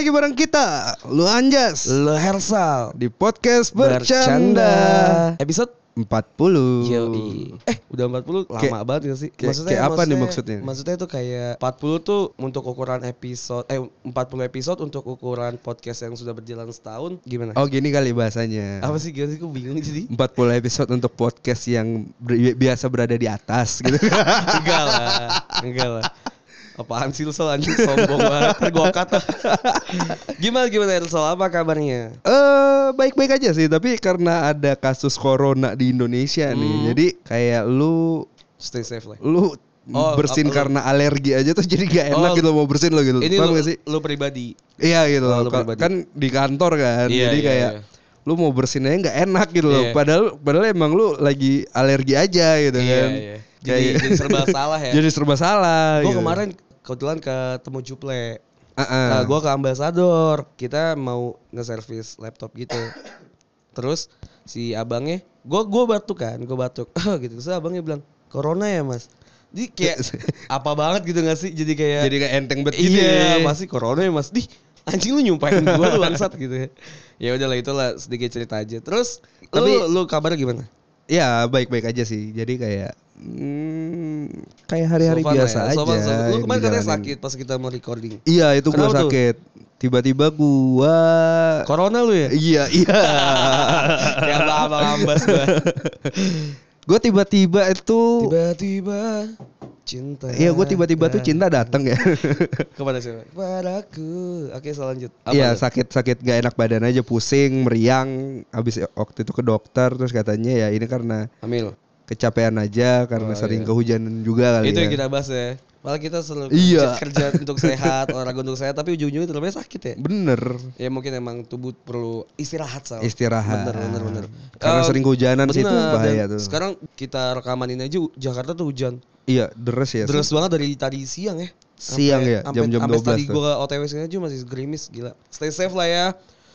Lagi bareng kita, lu Anjas Lo Hersal di podcast bercanda, Episode 40. Yoi Eh udah 40 lama Kayak- banget gak sih? kayak- kayak apa nih maksudnya? Maksudnya tuh kayak 40 tuh untuk ukuran episode Eh 40 episode untuk ukuran podcast yang sudah berjalan setahun Gimana? Oh gini kali bahasanya. Apa sih gimana sih? Gue bingung jadi 40 episode untuk podcast yang ber- biasa berada di atas gitu. Enggak lah Enggak lah Apaan sih Sol anjing sombong banget gua kata Gimana gimana Hersal? Apa kabarnya? Eh baik-baik aja sih, tapi karena ada kasus corona di Indonesia nih, Hmm. jadi kayak lu Stay safe lah lu Oh, bersin apa lu- karena alergi aja tuh jadi gak enak Oh, gitu mau bersin lo gitu. Ini Paham lu, gak sih? lu pribadi Iya gitu Oh, loh. lu Ka- pribadi. Kan di kantor kan. Iya, jadi iya, kayak iya. lu mau bersin aja nggak enak gitu loh. Iya. Padahal padahal emang lu lagi alergi aja gitu Iya, kan. iya. Jadi, jadi serba salah ya. Jadi serba salah. gue gitu. kemarin kebetulan ketemu Juple. Uh-uh. Nah, gue ke ambasador. Kita mau nge-service laptop gitu. Terus si abangnya, gue gua batuk kan, gue batuk. gitu. Terus abangnya bilang, "Corona ya, Mas?" Jadi kayak apa banget gitu gak sih? Jadi kayak Jadi kayak enteng banget gitu Iya, ya. masih corona ya, Mas. Dih, anjing lu nyumpahin gue lu bangsat gitu ya. Ya udahlah itulah sedikit cerita aja. Terus Tapi- lu lu kabar gimana? Ya baik-baik aja sih. Jadi kayak hmm, kayak hari-hari So biasa ya. aja. So far, so- Lu kemarin katanya sakit pas kita mau recording. Iya itu gua Kenapa tuh? sakit. Tiba-tiba gua Corona lu ya? Iya iya. Kayak abang-abang ambas gua. Gue tiba-tiba itu Tiba-tiba cinta. Iya gue tiba-tiba tuh cinta datang ya. Kepada siapa? Padaku. Oke, selanjut. Iya sakit-sakit gak enak badan aja pusing meriang habis waktu itu ke dokter terus katanya ya ini karena Hamil. kecapean aja karena Oh, sering iya. kehujanan juga kali Itu ya. yang kita bahas ya. Malah kita selalu Iya. kerja, untuk sehat, olahraga untuk sehat, tapi ujung-ujungnya tetapnya sakit ya. Bener Ya mungkin emang tubuh perlu istirahat Sal. istirahat. Bener bener bener. Karena Eh, sering kehujanan sih itu bahaya tuh. Sekarang kita rekaman ini aja Jakarta tuh hujan. Iya deres ya. Deras banget dari tadi siang ya. Siang ya, Sampai- jam-jam sampai 12 tadi tuh. gua OTW sini aja masih gerimis gila. Stay safe lah ya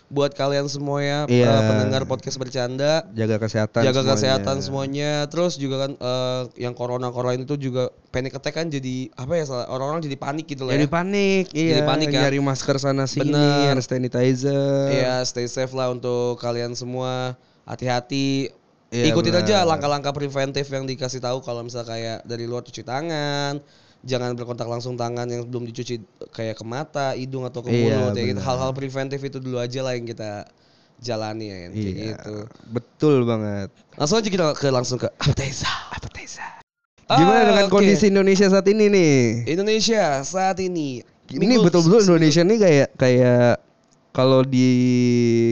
buat kalian semua ya Iya. eh, pendengar podcast bercanda. Jaga kesehatan. Jaga semuanya. kesehatan semuanya. Terus juga kan eh, yang corona corona itu juga panic attack kan jadi apa ya salah orang-orang jadi panik gitu lah Jadi ya. panik, iya. Jadi panik kan? Nyari masker sana sini, Bener. hand sanitizer. Iya, stay safe lah untuk kalian semua. Hati-hati. Iya, Ikutin benar. aja langkah-langkah preventif yang dikasih tahu kalau misal kayak dari luar cuci tangan, jangan berkontak langsung tangan yang belum dicuci kayak ke mata, hidung atau ke Iya, mulut ya gitu. Hal-hal preventif itu dulu aja lah yang kita jalani ya kayak Iya, gitu. betul banget. Langsung aja kita ke langsung ke appetizer. Appetizer. Gimana Ah, dengan oke. kondisi Indonesia saat ini nih? Indonesia saat ini? Ini betul-betul Indonesia nih kayak kayak kalau di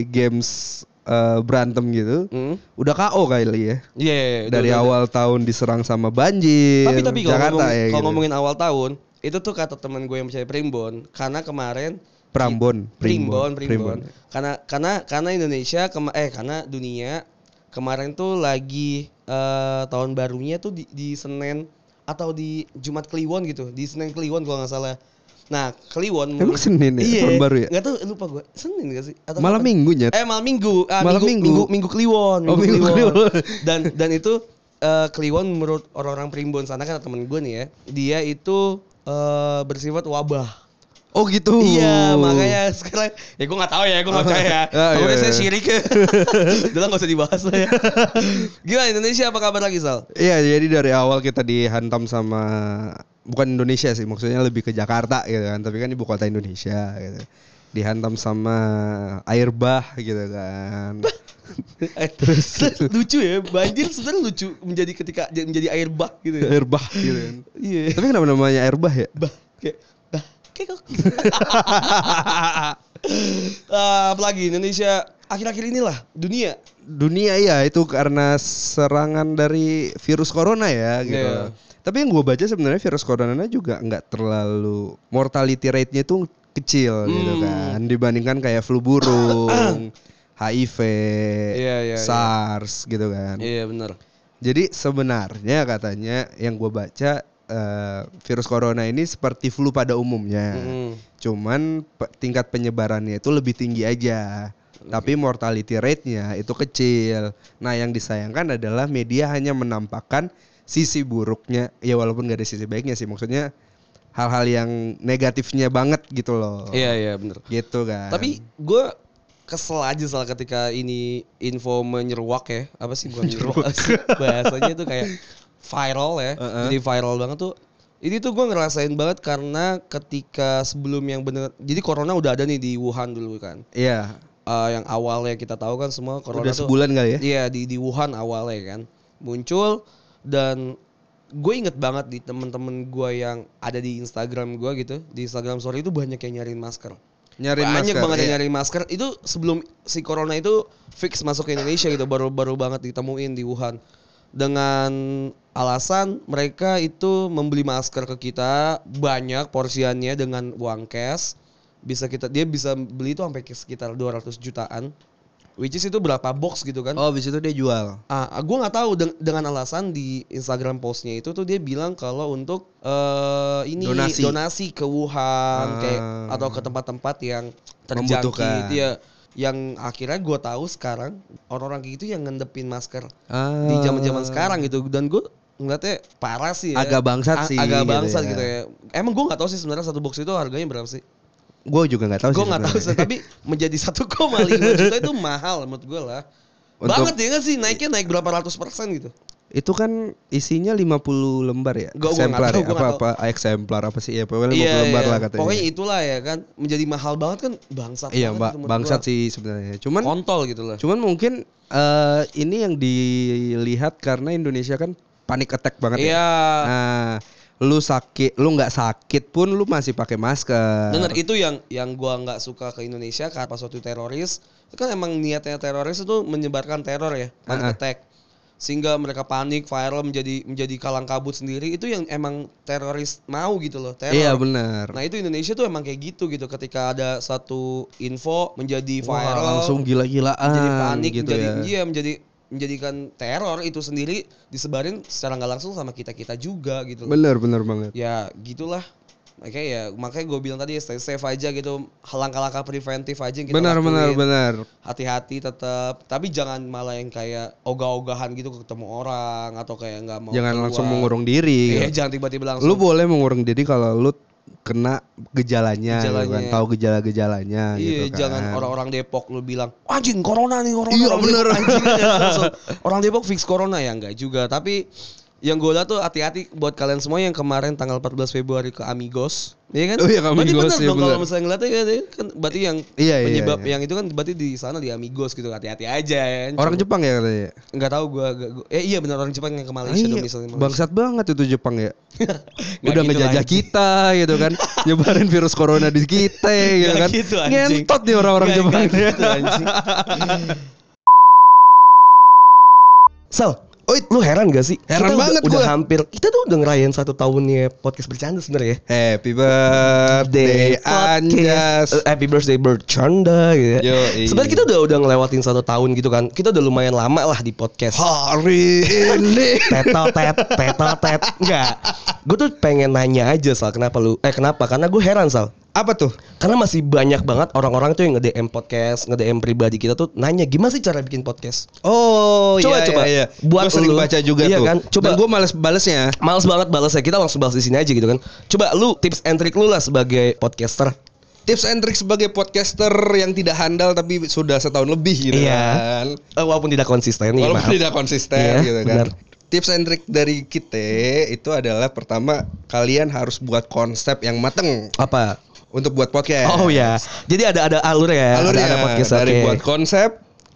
games eh, berantem gitu, Hmm? udah KO kali ya. Iya, iya, iya, Dari udah- udah- awal tahun diserang sama banjir. Tapi tapi kalau Jakarta ngomong- ya. kalau gitu. ngomongin awal tahun, itu tuh kata teman gue yang percaya Primbon, karena kemarin Prambon, Primbon, Primbon. Karena karena karena Indonesia kema eh karena dunia kemarin tuh lagi eh, tahun barunya tuh di, di Senin atau di Jumat Kliwon gitu, di Senin Kliwon kalau nggak salah. Nah, Kliwon Emang Senin ya, Iya, tahun baru ya? Nggak tahu lupa gue. Senin gak sih? Atau Malam minggunya. Eh malam minggu. Ah, Malam minggu, minggu. minggu minggu Kliwon, Oh, Minggu Kliwon. dan dan itu eh, Kliwon menurut orang-orang Primbon sana kan temen gue nih ya, dia itu eh, bersifat wabah. Oh gitu. Iya, makanya sekarang ya gue nggak tahu ya, gue nggak percaya. Ah, iya, Pokoknya saya iya. syirik. Udah nggak usah dibahas lah ya. Gimana Indonesia apa kabar lagi Sal? Iya, jadi dari awal kita dihantam sama bukan Indonesia sih, maksudnya lebih ke Jakarta gitu kan, tapi kan ibu kota Indonesia gitu. Dihantam sama air bah gitu kan. Terus lucu ya, banjir sebenarnya lucu menjadi ketika menjadi air bak gitu ya. air bah gitu kan. Iya. Tapi kenapa namanya air bah ya? Bah kayak bah kayak kok. Ah, apalagi Indonesia akhir-akhir inilah dunia. Dunia ya itu karena serangan dari virus corona ya gitu. Iya. Tapi yang gue baca sebenarnya virus corona juga nggak terlalu mortality rate-nya tuh kecil gitu Hmm. kan dibandingkan kayak flu burung, HIV, iya, iya. SARS gitu kan. Iya benar. Jadi sebenarnya katanya yang gue baca eh, virus corona ini seperti flu pada umumnya. Mm. Cuman pe- tingkat penyebarannya itu lebih tinggi aja. Tapi mortality rate-nya itu kecil. Nah, yang disayangkan adalah media hanya menampakkan sisi buruknya. Ya walaupun gak ada sisi baiknya sih. Maksudnya hal-hal yang negatifnya banget gitu loh. Iya iya benar. Gitu kan. Tapi gue kesel aja salah ketika ini info menyeruak ya apa sih bukan menyeruak bahasanya itu kayak viral ya Heeh. jadi viral banget tuh ini tuh gue ngerasain banget karena ketika sebelum yang bener jadi corona udah ada nih di Wuhan dulu kan Iya. Eh, yang awalnya kita tahu kan semua corona Udah tuh sebulan kali ya? Iya di di Wuhan awalnya kan muncul dan gue inget banget di temen-temen gue yang ada di Instagram gue gitu di Instagram story itu banyak yang nyariin masker. Nyariin banyak masker, banget yang iya. nyariin masker. Itu sebelum si corona itu fix masuk ke Indonesia gitu baru baru banget ditemuin di Wuhan. Dengan alasan mereka itu membeli masker ke kita banyak porsiannya dengan uang cash. Bisa kita dia bisa beli itu sampai sekitar 200 jutaan which is itu berapa box gitu kan Oh, habis itu dia jual. Ah, gue nggak tahu deng- dengan alasan di Instagram postnya itu tuh dia bilang kalau untuk eh ini Donasi. donasi, ke Wuhan Ah. kayak atau ke tempat-tempat yang terjangkit ya yang akhirnya gue tahu sekarang orang-orang gitu yang ngendepin masker Ah. di zaman-zaman sekarang gitu dan gue ngeliatnya parah sih ya. Agak bangsat A- sih agak gitu bangsat ya. gitu ya emang gue nggak tahu sih sebenarnya satu box itu harganya berapa sih Gue juga nggak tahu sih. gue nggak tahu sih tapi menjadi 1,5 juta itu mahal menurut gue lah Untuk- banget ya nggak sih naiknya naik berapa ratus persen gitu Itu kan isinya 50 lembar ya? Gua- gua eksemplar tahu, ya? gua Apa apa eksemplar apa sih ya? Pokoknya 50 Iya, lembar iya. lah katanya. Pokoknya itulah ya kan menjadi mahal banget kan bangsat. Iya, banget ba- itu menurut bangsat gua. sih sebenarnya. Cuman Kontol gitu lah. cuman mungkin eh, ini yang dilihat karena Indonesia kan panik attack banget ya. Iya. Nah, lu sakit, lu nggak sakit pun lu masih pakai masker. Bener itu yang yang gua nggak suka ke Indonesia karena pas waktu teroris itu kan emang niatnya teroris itu menyebarkan teror ya, panic Ah-ah. attack. Sehingga mereka panik, viral menjadi menjadi kalang kabut sendiri itu yang emang teroris mau gitu loh, teror. Iya benar. Nah itu Indonesia tuh emang kayak gitu gitu ketika ada satu info menjadi Wah, viral langsung gila-gilaan menjadi panik gitu menjadi ya. iya menjadi menjadikan teror itu sendiri disebarin secara nggak langsung sama kita kita juga gitu. Bener bener banget. ya gitulah makanya ya makanya gue bilang tadi ya stay safe aja gitu langkah-langkah preventif aja yang kita Benar lakuin. benar benar. hati-hati tetap tapi jangan malah yang kayak ogah-ogahan gitu ketemu orang atau kayak nggak mau Jangan keluar. langsung mengurung diri. iya jangan tiba-tiba langsung Lu boleh mengurung diri kalau lu kena gejalanya, gitu Gejalanya. kan. tahu gejala-gejalanya Iya, gitu kan. jangan orang-orang Depok lu bilang anjing corona nih corona. Iya, orang bener. Depok, anjing, langsung, orang Depok fix corona ya enggak juga, tapi yang gue lihat tuh hati-hati buat kalian semua yang kemarin tanggal 14 Februari ke Amigos, iya kan? Oh iya, ke berarti Amigos, bener iya, dong kalau misalnya ngeliatnya kan, kan berarti yang Iya, iya, penyebab iya. yang itu kan berarti di sana di Amigos gitu, hati-hati aja ya. Orang Jepang ya katanya. nggak tahu gue, eh iya benar orang Jepang yang ke Ah, Malaysia iya, dong misalnya. Malaysia. bangsat banget itu Jepang ya. Udah gitu, ngejajah anjing. kita gitu kan. Nyebarin virus corona di kita gitu Nggak kan. gitu, anjing. Ngentot nih orang-orang Jepang. nggak gitu, anjing. Sal, oh lu heran gak sih? Heran Kita banget udah, udah hampir, kita tuh udah ngerayain satu tahunnya podcast bercanda sebenarnya ya. Happy birthday Anjas. Eh, Happy birthday bercanda gitu ya. Yoi. Sebenarnya kita udah udah ngelewatin satu tahun gitu kan. Kita udah lumayan lama lah di podcast. Hari ini. Tetotet, tetotet. Enggak. Gue tuh pengen nanya aja Sal, kenapa lu? Eh kenapa? Karena gue heran Sal. Apa tuh? Karena masih banyak banget orang-orang tuh yang nge-DM podcast, nge-DM pribadi kita tuh nanya gimana sih cara bikin podcast. Oh, Coba, iya, coba. iya, iya. Buat Gua sering lu. baca juga Iya tuh. kan? Coba. Dan gue males balesnya. Males banget balasnya. Kita langsung bahas di sini aja gitu kan. Coba lu tips and trick lu lah sebagai podcaster. Tips and trick sebagai podcaster yang tidak handal tapi sudah setahun lebih gitu Iya. kan. Eh, walaupun tidak konsisten nih, Walaupun maaf. tidak konsisten Iya, gitu kan. benar. Tips and trick dari kita itu adalah pertama kalian harus buat konsep yang mateng Apa? Untuk buat podcast. Oh ya. Jadi ada ada alur ya. Alurnya ada, ada podcast dari oke. buat konsep,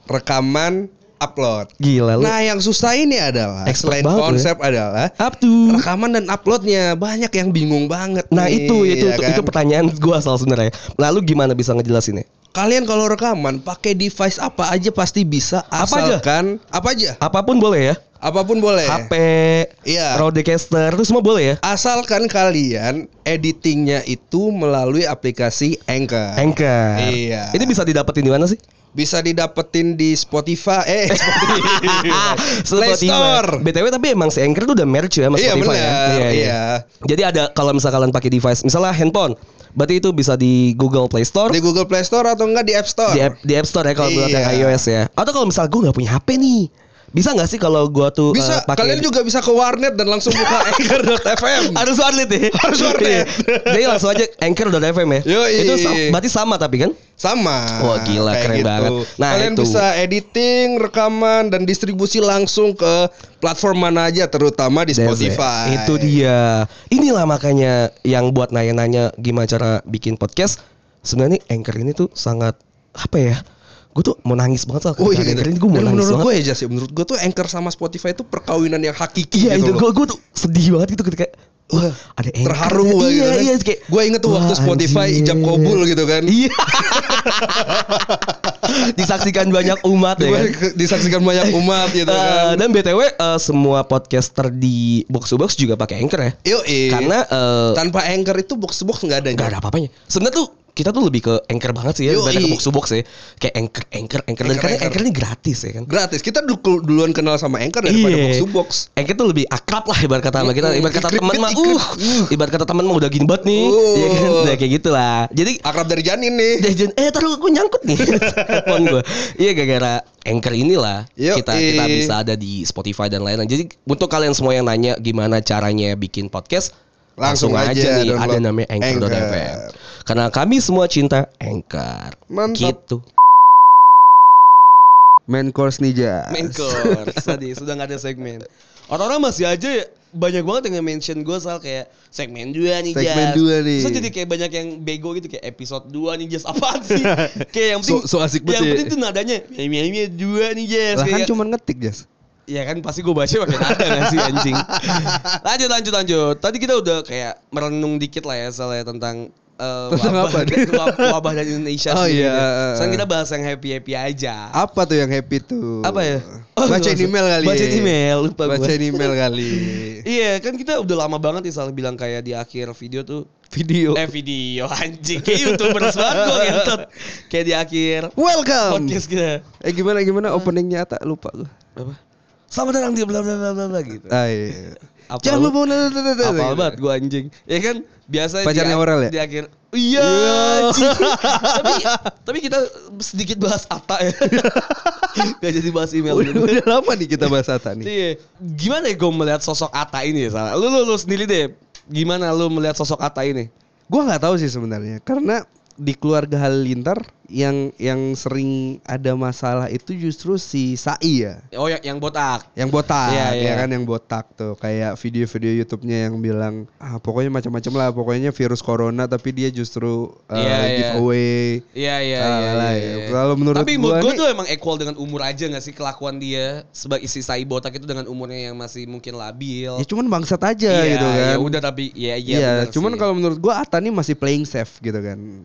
rekaman, upload. Gila lu. Nah, yang susah ini adalah Expert selain ya. konsep adalah Up to. rekaman dan uploadnya banyak yang bingung banget. Nah nih, itu itu ya itu, kan? itu pertanyaan gua asal sebenarnya. Lalu gimana bisa ngejelasinnya? Kalian kalau rekaman pakai device apa aja pasti bisa Apa aja? asalkan apa aja? Apa pun boleh ya. Apa pun boleh. HP, Iya. Rodecaster itu semua boleh ya. Asalkan kalian editingnya itu melalui aplikasi Anchor. Anchor. Iya. Ini bisa didapetin di mana sih? Bisa didapetin di Spotify, eh Spotify. Play. Store. BTW tapi emang si Anchor tuh udah merge ya sama Iya, Spotify ya. benar. Iya. Jadi ada kalau misalnya kalian pakai device, misalnya handphone, berarti itu bisa di Google Play Store, Di Google Play Store atau enggak di App Store? di app, di App Store ya kalau buat yang Iya. iOS ya. Atau kalau misalnya gue nggak punya HP nih, bisa nggak sih kalau gue tuh Bisa, eh, pakai kalian juga bisa ke warnet dan langsung buka anchor.fm. harus warnet ya Harus warnet. Jadi langsung aja anchor.fm ya Yoi. Itu sam- berarti sama tapi kan Sama. Wah, gila, Kayak gitu. keren banget. Nah, Kalian itu. bisa editing, rekaman dan distribusi langsung ke platform mana aja terutama di Spotify. Itu dia Inilah makanya yang buat nanya-nanya gimana cara bikin podcast Sebenarnya Anchor ini tuh sangat Apa ya Gue tuh mau nangis banget lah Oh iya, ini gue mau Dan nangis menurut gue ya Jas, ya, menurut gue tuh Anchor sama Spotify itu perkawinan yang hakiki Iya gitu itu gue gue tuh sedih banget gitu ketika Wah ada Anchor Terharu ya. gue Iya gitu kan. iya kayak Gue inget tuh waktu wah, Spotify anjir. ijab kabul gitu kan. Iya Disaksikan banyak umat ya kan Disaksikan banyak umat gitu Eh, kan. dan btw eh, semua podcaster di box to box juga pakai anchor ya. Yoi. Karena eh, tanpa Anchor itu box to box nggak ada. nggak ada apa-apanya. Sebenarnya tuh kita tuh lebih ke anchor banget sih ya Yoi. daripada ke box to box ya. Kayak anchor, anchor, anchor. Dan karena Anchor. ini gratis ya kan. Gratis. Kita dulu- duluan kenal sama Anchor daripada Iya. box to box. Anchor tuh lebih akrab lah ibarat kata sama kita. Mm-mm. Ibarat kata teman mah, ikrip, uh, ibarat kata teman mah udah gini banget nih, Uh. ya kan, Nah, kayak gitulah. Jadi Akrab dari janin nih. Jajan, eh taruh gue nyangkut nih telepon gue. Iya gara-gara anchor inilah kita kita bisa ada di Spotify dan lain-lain. Jadi untuk kalian semua yang nanya gimana caranya bikin podcast, Langsung aja nih download ada namanya Anchor.fm. Anchor. Karena kami semua cinta Anchor. Mantap. Gitu. Main course nih Jas. Main course tadi sudah nggak ada segmen. Orang-orang masih aja ya, banyak banget yang mention gue soal kayak segmen 2 nih Segmen Jas. dua nih. Terus jadi kayak banyak yang bego gitu kayak episode 2 nih Jas apaan sih? kayak yang penting So- so asik banget Yang ya. penting tuh nadanya Miami dua nih Jas. Lah kan cuma ngetik Jas. Ya kan pasti gue baca pakai nada gak sih anjing. lanjut lanjut lanjut. Tadi kita udah kayak merenung dikit lah ya soalnya tentang eh, Tentang wabah, apa nih? wabah, dari Indonesia Oh sendiri. iya. Sekarang kita bahas yang happy happy aja. Apa tuh yang happy tuh? Apa ya? Bacain email kali. Bacain email, lupa gua. Bacain email kali. Iya kan kita udah lama banget nih salah bilang kayak di akhir video tuh Video. Eh video anjing Kayak youtubers banget gue ngentot Kayak di akhir Welcome. podcast kita Eh gimana gimana openingnya tak lupa gue. Apa? Selamat datang di bla bla bla bla bla gitu Ah, iya. Apa Jangan lu- lupa Apa banget gue anjing Ya kan biasa Pacarnya di, Aurel ya? Di akhir Iya anjing. tapi, tapi kita sedikit bahas Ata ya Gak jadi bahas email Udah, gitu. udah lama nih kita bahas Ata nih. Iya. Gimana ya gue melihat sosok Ata ini ya salah Lu, lu, lu sendiri deh Gimana lu melihat sosok Ata ini Gua nggak tahu sih sebenarnya karena di keluarga Halilintar yang yang sering ada masalah itu justru si Sai ya. Oh yang, yang botak Yang botak, Iya, ya iya. kan yang botak tuh kayak video-video YouTube-nya yang bilang ah pokoknya macam-macam lah, pokoknya virus corona tapi dia justru uh, Iya, iya. giveaway. Iya iya Ah, iya. iya, ya. iya. Kalau menurut Tapi gua menurut gue nih- tuh emang equal dengan umur aja gak sih kelakuan dia sebagai isi sai botak itu dengan umurnya yang masih mungkin labil. Ya cuman bangsat aja Iya, gitu kan. Ya udah tapi ya iya. Iya, bener cuman kalau menurut gua Ata nih masih playing safe gitu kan.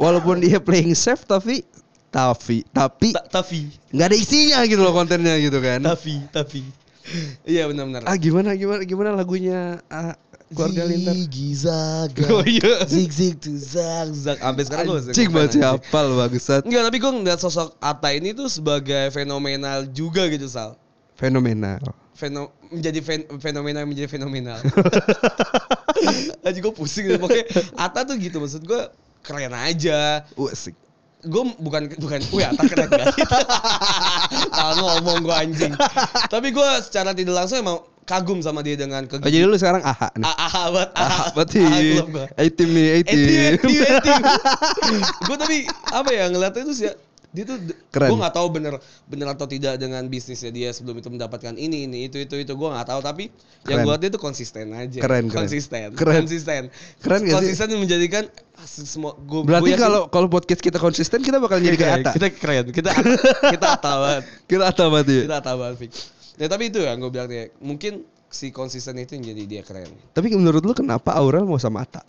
Walaupun dia playing safe tapi tapi tapi Ta- tapi nggak ada isinya gitu loh kontennya gitu kan. tapi tapi iya benar-benar. Ah gimana gimana gimana lagunya ah, keluarga Lintar? Ziggy zaga. Oh iya. Zig zig to zag zag. Sampai sekarang gue Cing banget sih hafal bagusan. Enggak, tapi gue ngeliat sosok Ata ini tuh sebagai fenomenal juga gitu, Sal. Fenomenal. Feno menjadi fen fenomenal menjadi fenomenal. Aja gue pusing gitu. Pokoknya Ata tuh gitu maksud gue keren aja. Usik. Gue bukan bukan, wih Ata keren gak? Kalau ngomong gue anjing. Tapi gue secara tidak langsung emang kagum sama dia dengan Oh jadi lu sekarang aha nih. Ah, ah, buat ah, Aha ah, klub gua. A-team nih, gue tapi apa ya ngeliatnya itu sih ya, dia tuh Keren. gue nggak tahu bener bener atau tidak dengan bisnisnya dia sebelum itu mendapatkan ini ini itu itu itu gue nggak tahu tapi yang Keren. gue lihat dia tuh konsisten aja Keren, keren. konsisten Keren. konsisten Keren gak sih? konsisten menjadikan semua gue Berarti kalau kalau podcast kita konsisten kita bakal jadi kayak Ata. kita keren kita kita atabat Kita Ata berarti. kita atabat Fik. ya tapi itu yang gue bilang dia mungkin si konsisten itu yang jadi dia keren Tapi menurut lu kenapa Aurel mau sama Ata?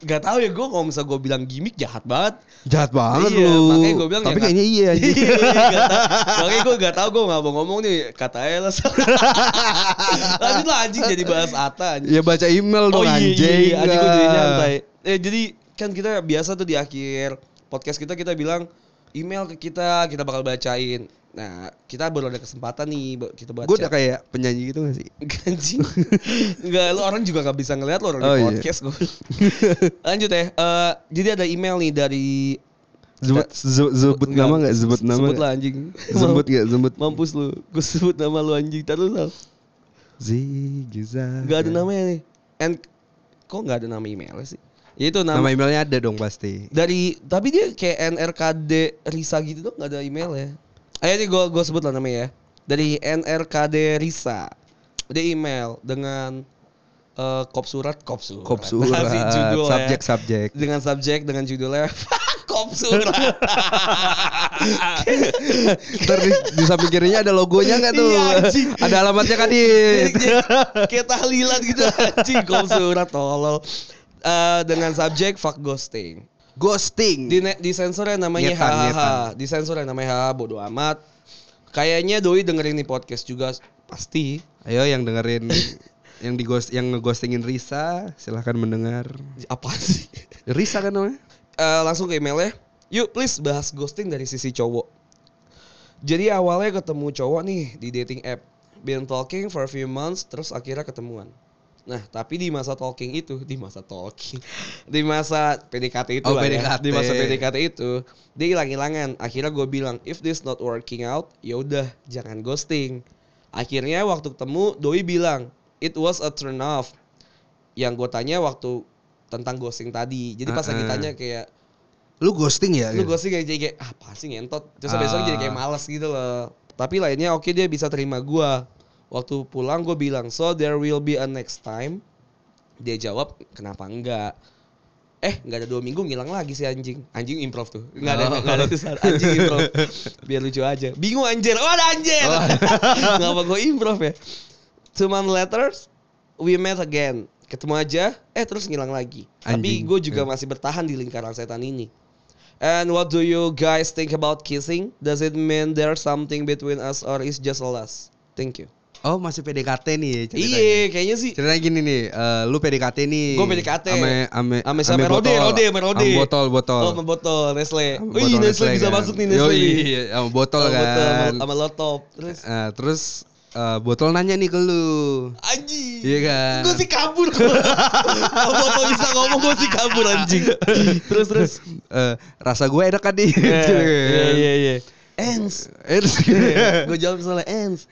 Gak tahu ya gue kalau misal gue bilang gimmick jahat banget. Jahat banget Iya, lu. makanya gua bilang Tapi ya, kayaknya iya anjing. Iya, gak tahu. Makanya gue gak tau gue gak mau ngomong nih kata aja lah. Lanjut lah anjing jadi bahas Ata anjing. ya baca email Oh dong iya, anjing. iya, iya. anjing gue jadi Ah. nyantai. Eh jadi kan kita biasa tuh di akhir podcast kita kita bilang email ke kita kita bakal bacain. Nah kita baru ada kesempatan nih bu- kita baca. Gue udah kayak penyanyi gitu gak sih? Ganjing. Enggak, lu orang juga gak bisa ngeliat lu orang Oh, di iya. podcast gue. Lanjut ya. Eh, jadi ada email nih dari sebut Enggak, nama gak? Sebut nama Sebut nggak? lah anjing. Sebut gak? Sebut. Mampus lu. Gue sebut nama lu anjing. Tadi lu tahu. Zigiza. Gak ada namanya nih. And kok gak ada nama emailnya sih? Ya itu nama, Nama emailnya ada dong pasti. dari tapi dia kayak NRKD Risa gitu dong nggak ada emailnya. Ayo nih gue gue sebut lah namanya ya. Dari NRKD Risa. Dia email dengan eh, kop surat kop surat. Kop surat. Judul ya. Subjek subjek. Dengan subjek dengan judulnya kop surat. Ntar di, di samping kirinya ada logonya nggak tuh? Iya, ada alamatnya kan di. kayak tahlilan gitu anjing kop surat tolol. Eh, dengan subjek fuck ghosting. Ghosting. Di di sensornya namanya Nyetan, hahaha. nyetan. Di sensornya namanya hahaha bodo amat. Kayaknya doi dengerin nih podcast juga pasti. Ayo yang dengerin yang di ghost yang ngeghostingin Risa silahkan mendengar. Apa sih? Risa kan namanya? Eh, langsung ke emailnya. Yuk please bahas ghosting dari sisi cowok. Jadi awalnya ketemu cowok nih di dating app. Been talking for a few months terus akhirnya ketemuan. Nah, tapi di masa talking itu, di masa talking, di masa PDKT itu Oh, ya. Di masa PDKT itu, dia hilang-hilangan. Akhirnya gue bilang, if this not working out, ya udah jangan ghosting. Akhirnya waktu ketemu, doi bilang, it was a turn off. Yang gue tanya waktu tentang ghosting tadi. Jadi pas lagi Uh-uh. tanya kayak, Lu ghosting ya? lu gitu? ghosting kayak, kayak ah, apa sih ngentot. Terus Ah. besok jadi kayak males gitu loh. Tapi lainnya oke dia bisa terima gua. Waktu pulang gue bilang, so there will be a next time. Dia jawab, kenapa enggak? Eh, nggak ada dua minggu ngilang lagi si anjing. Anjing improv tuh. Nggak ada, Oh. nggak ada tulisan anjing improv. Biar lucu aja. Bingung anjir. Oh ada anjir. Ngapa gue improv ya? Two months later, we met again. Ketemu aja, eh terus ngilang lagi. Tapi Anjing. gue juga Ya. masih bertahan di lingkaran setan ini. And what do you guys think about kissing? Does it mean there's something between us or is just a lust? Thank you. Oh masih PDKT nih ceritanya. Iya, kayaknya sih. Ceritanya gini nih, eh, lu PDKT nih. Gua PDKT. Ame ame Ame siapa? Rode, Rode, sama Rode. Ame botol, botol. Oh, sama botol Nestle. Wih, Nestle, bisa kan. masuk nih Nestle. Yoi, sama botol Sama kan. sama laptop. Terus Nah, terus eh, botol nanya nih ke lu. anjing. Iya kan? Gue sih kabur. Kalau botol bisa ngomong gue sih kabur anjing. terus terus. Eh, rasa gue enak kan nih. Iya iya iya. Ens. Eh, terus, Gue jawab misalnya Ens.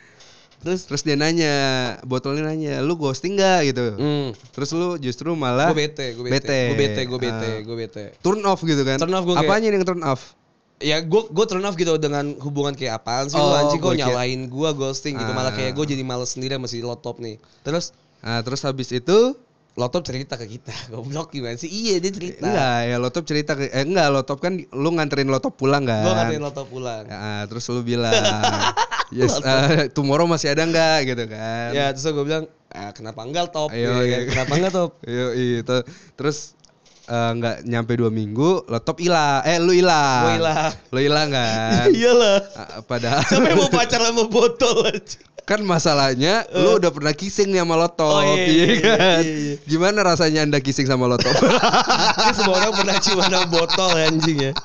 Terus terus dia nanya, botolnya nanya, lu ghosting gak gitu? hmm. Terus lu justru malah Gue bete, gue bete, gue bete, gue bete, Ah, gue bete. turn off gitu kan? Turn off kayak- Apanya yang turn off? Ya gue gue turn off gitu dengan hubungan kayak apaan sih lu Oh, anjing kok gua kira- nyalain gue ghosting gitu malah Ah. kayak gue jadi males sendiri sama si laptop nih. Terus Nah, terus habis itu laptop cerita ke kita. Goblok gimana sih? Iya dia cerita. enggak ya lotop cerita ke eh enggak lotop kan lu nganterin lotop pulang kan? Gue nganterin laptop pulang. Ya, terus lu bilang, yes, eh, tomorrow masih ada nggak gitu kan? Ya terus gue bilang, ah, kenapa enggak top? Ayo, Ya, iya. kan? Kenapa enggak top? Yo, itu terus eh, nggak nyampe dua minggu, laptop hilang. Eh, lu hilang. Gue hilang. Lu hilang kan? Iyalah. Ah, Padahal yang mau pacaran sama botol aja? Kan masalahnya lu udah pernah kissing nih sama lotop, Oh, iya, iya, iya, kan? iya, iya. Gimana rasanya anda kissing sama lotop? Ini semua orang pernah cium sama botol ya, anjing ya.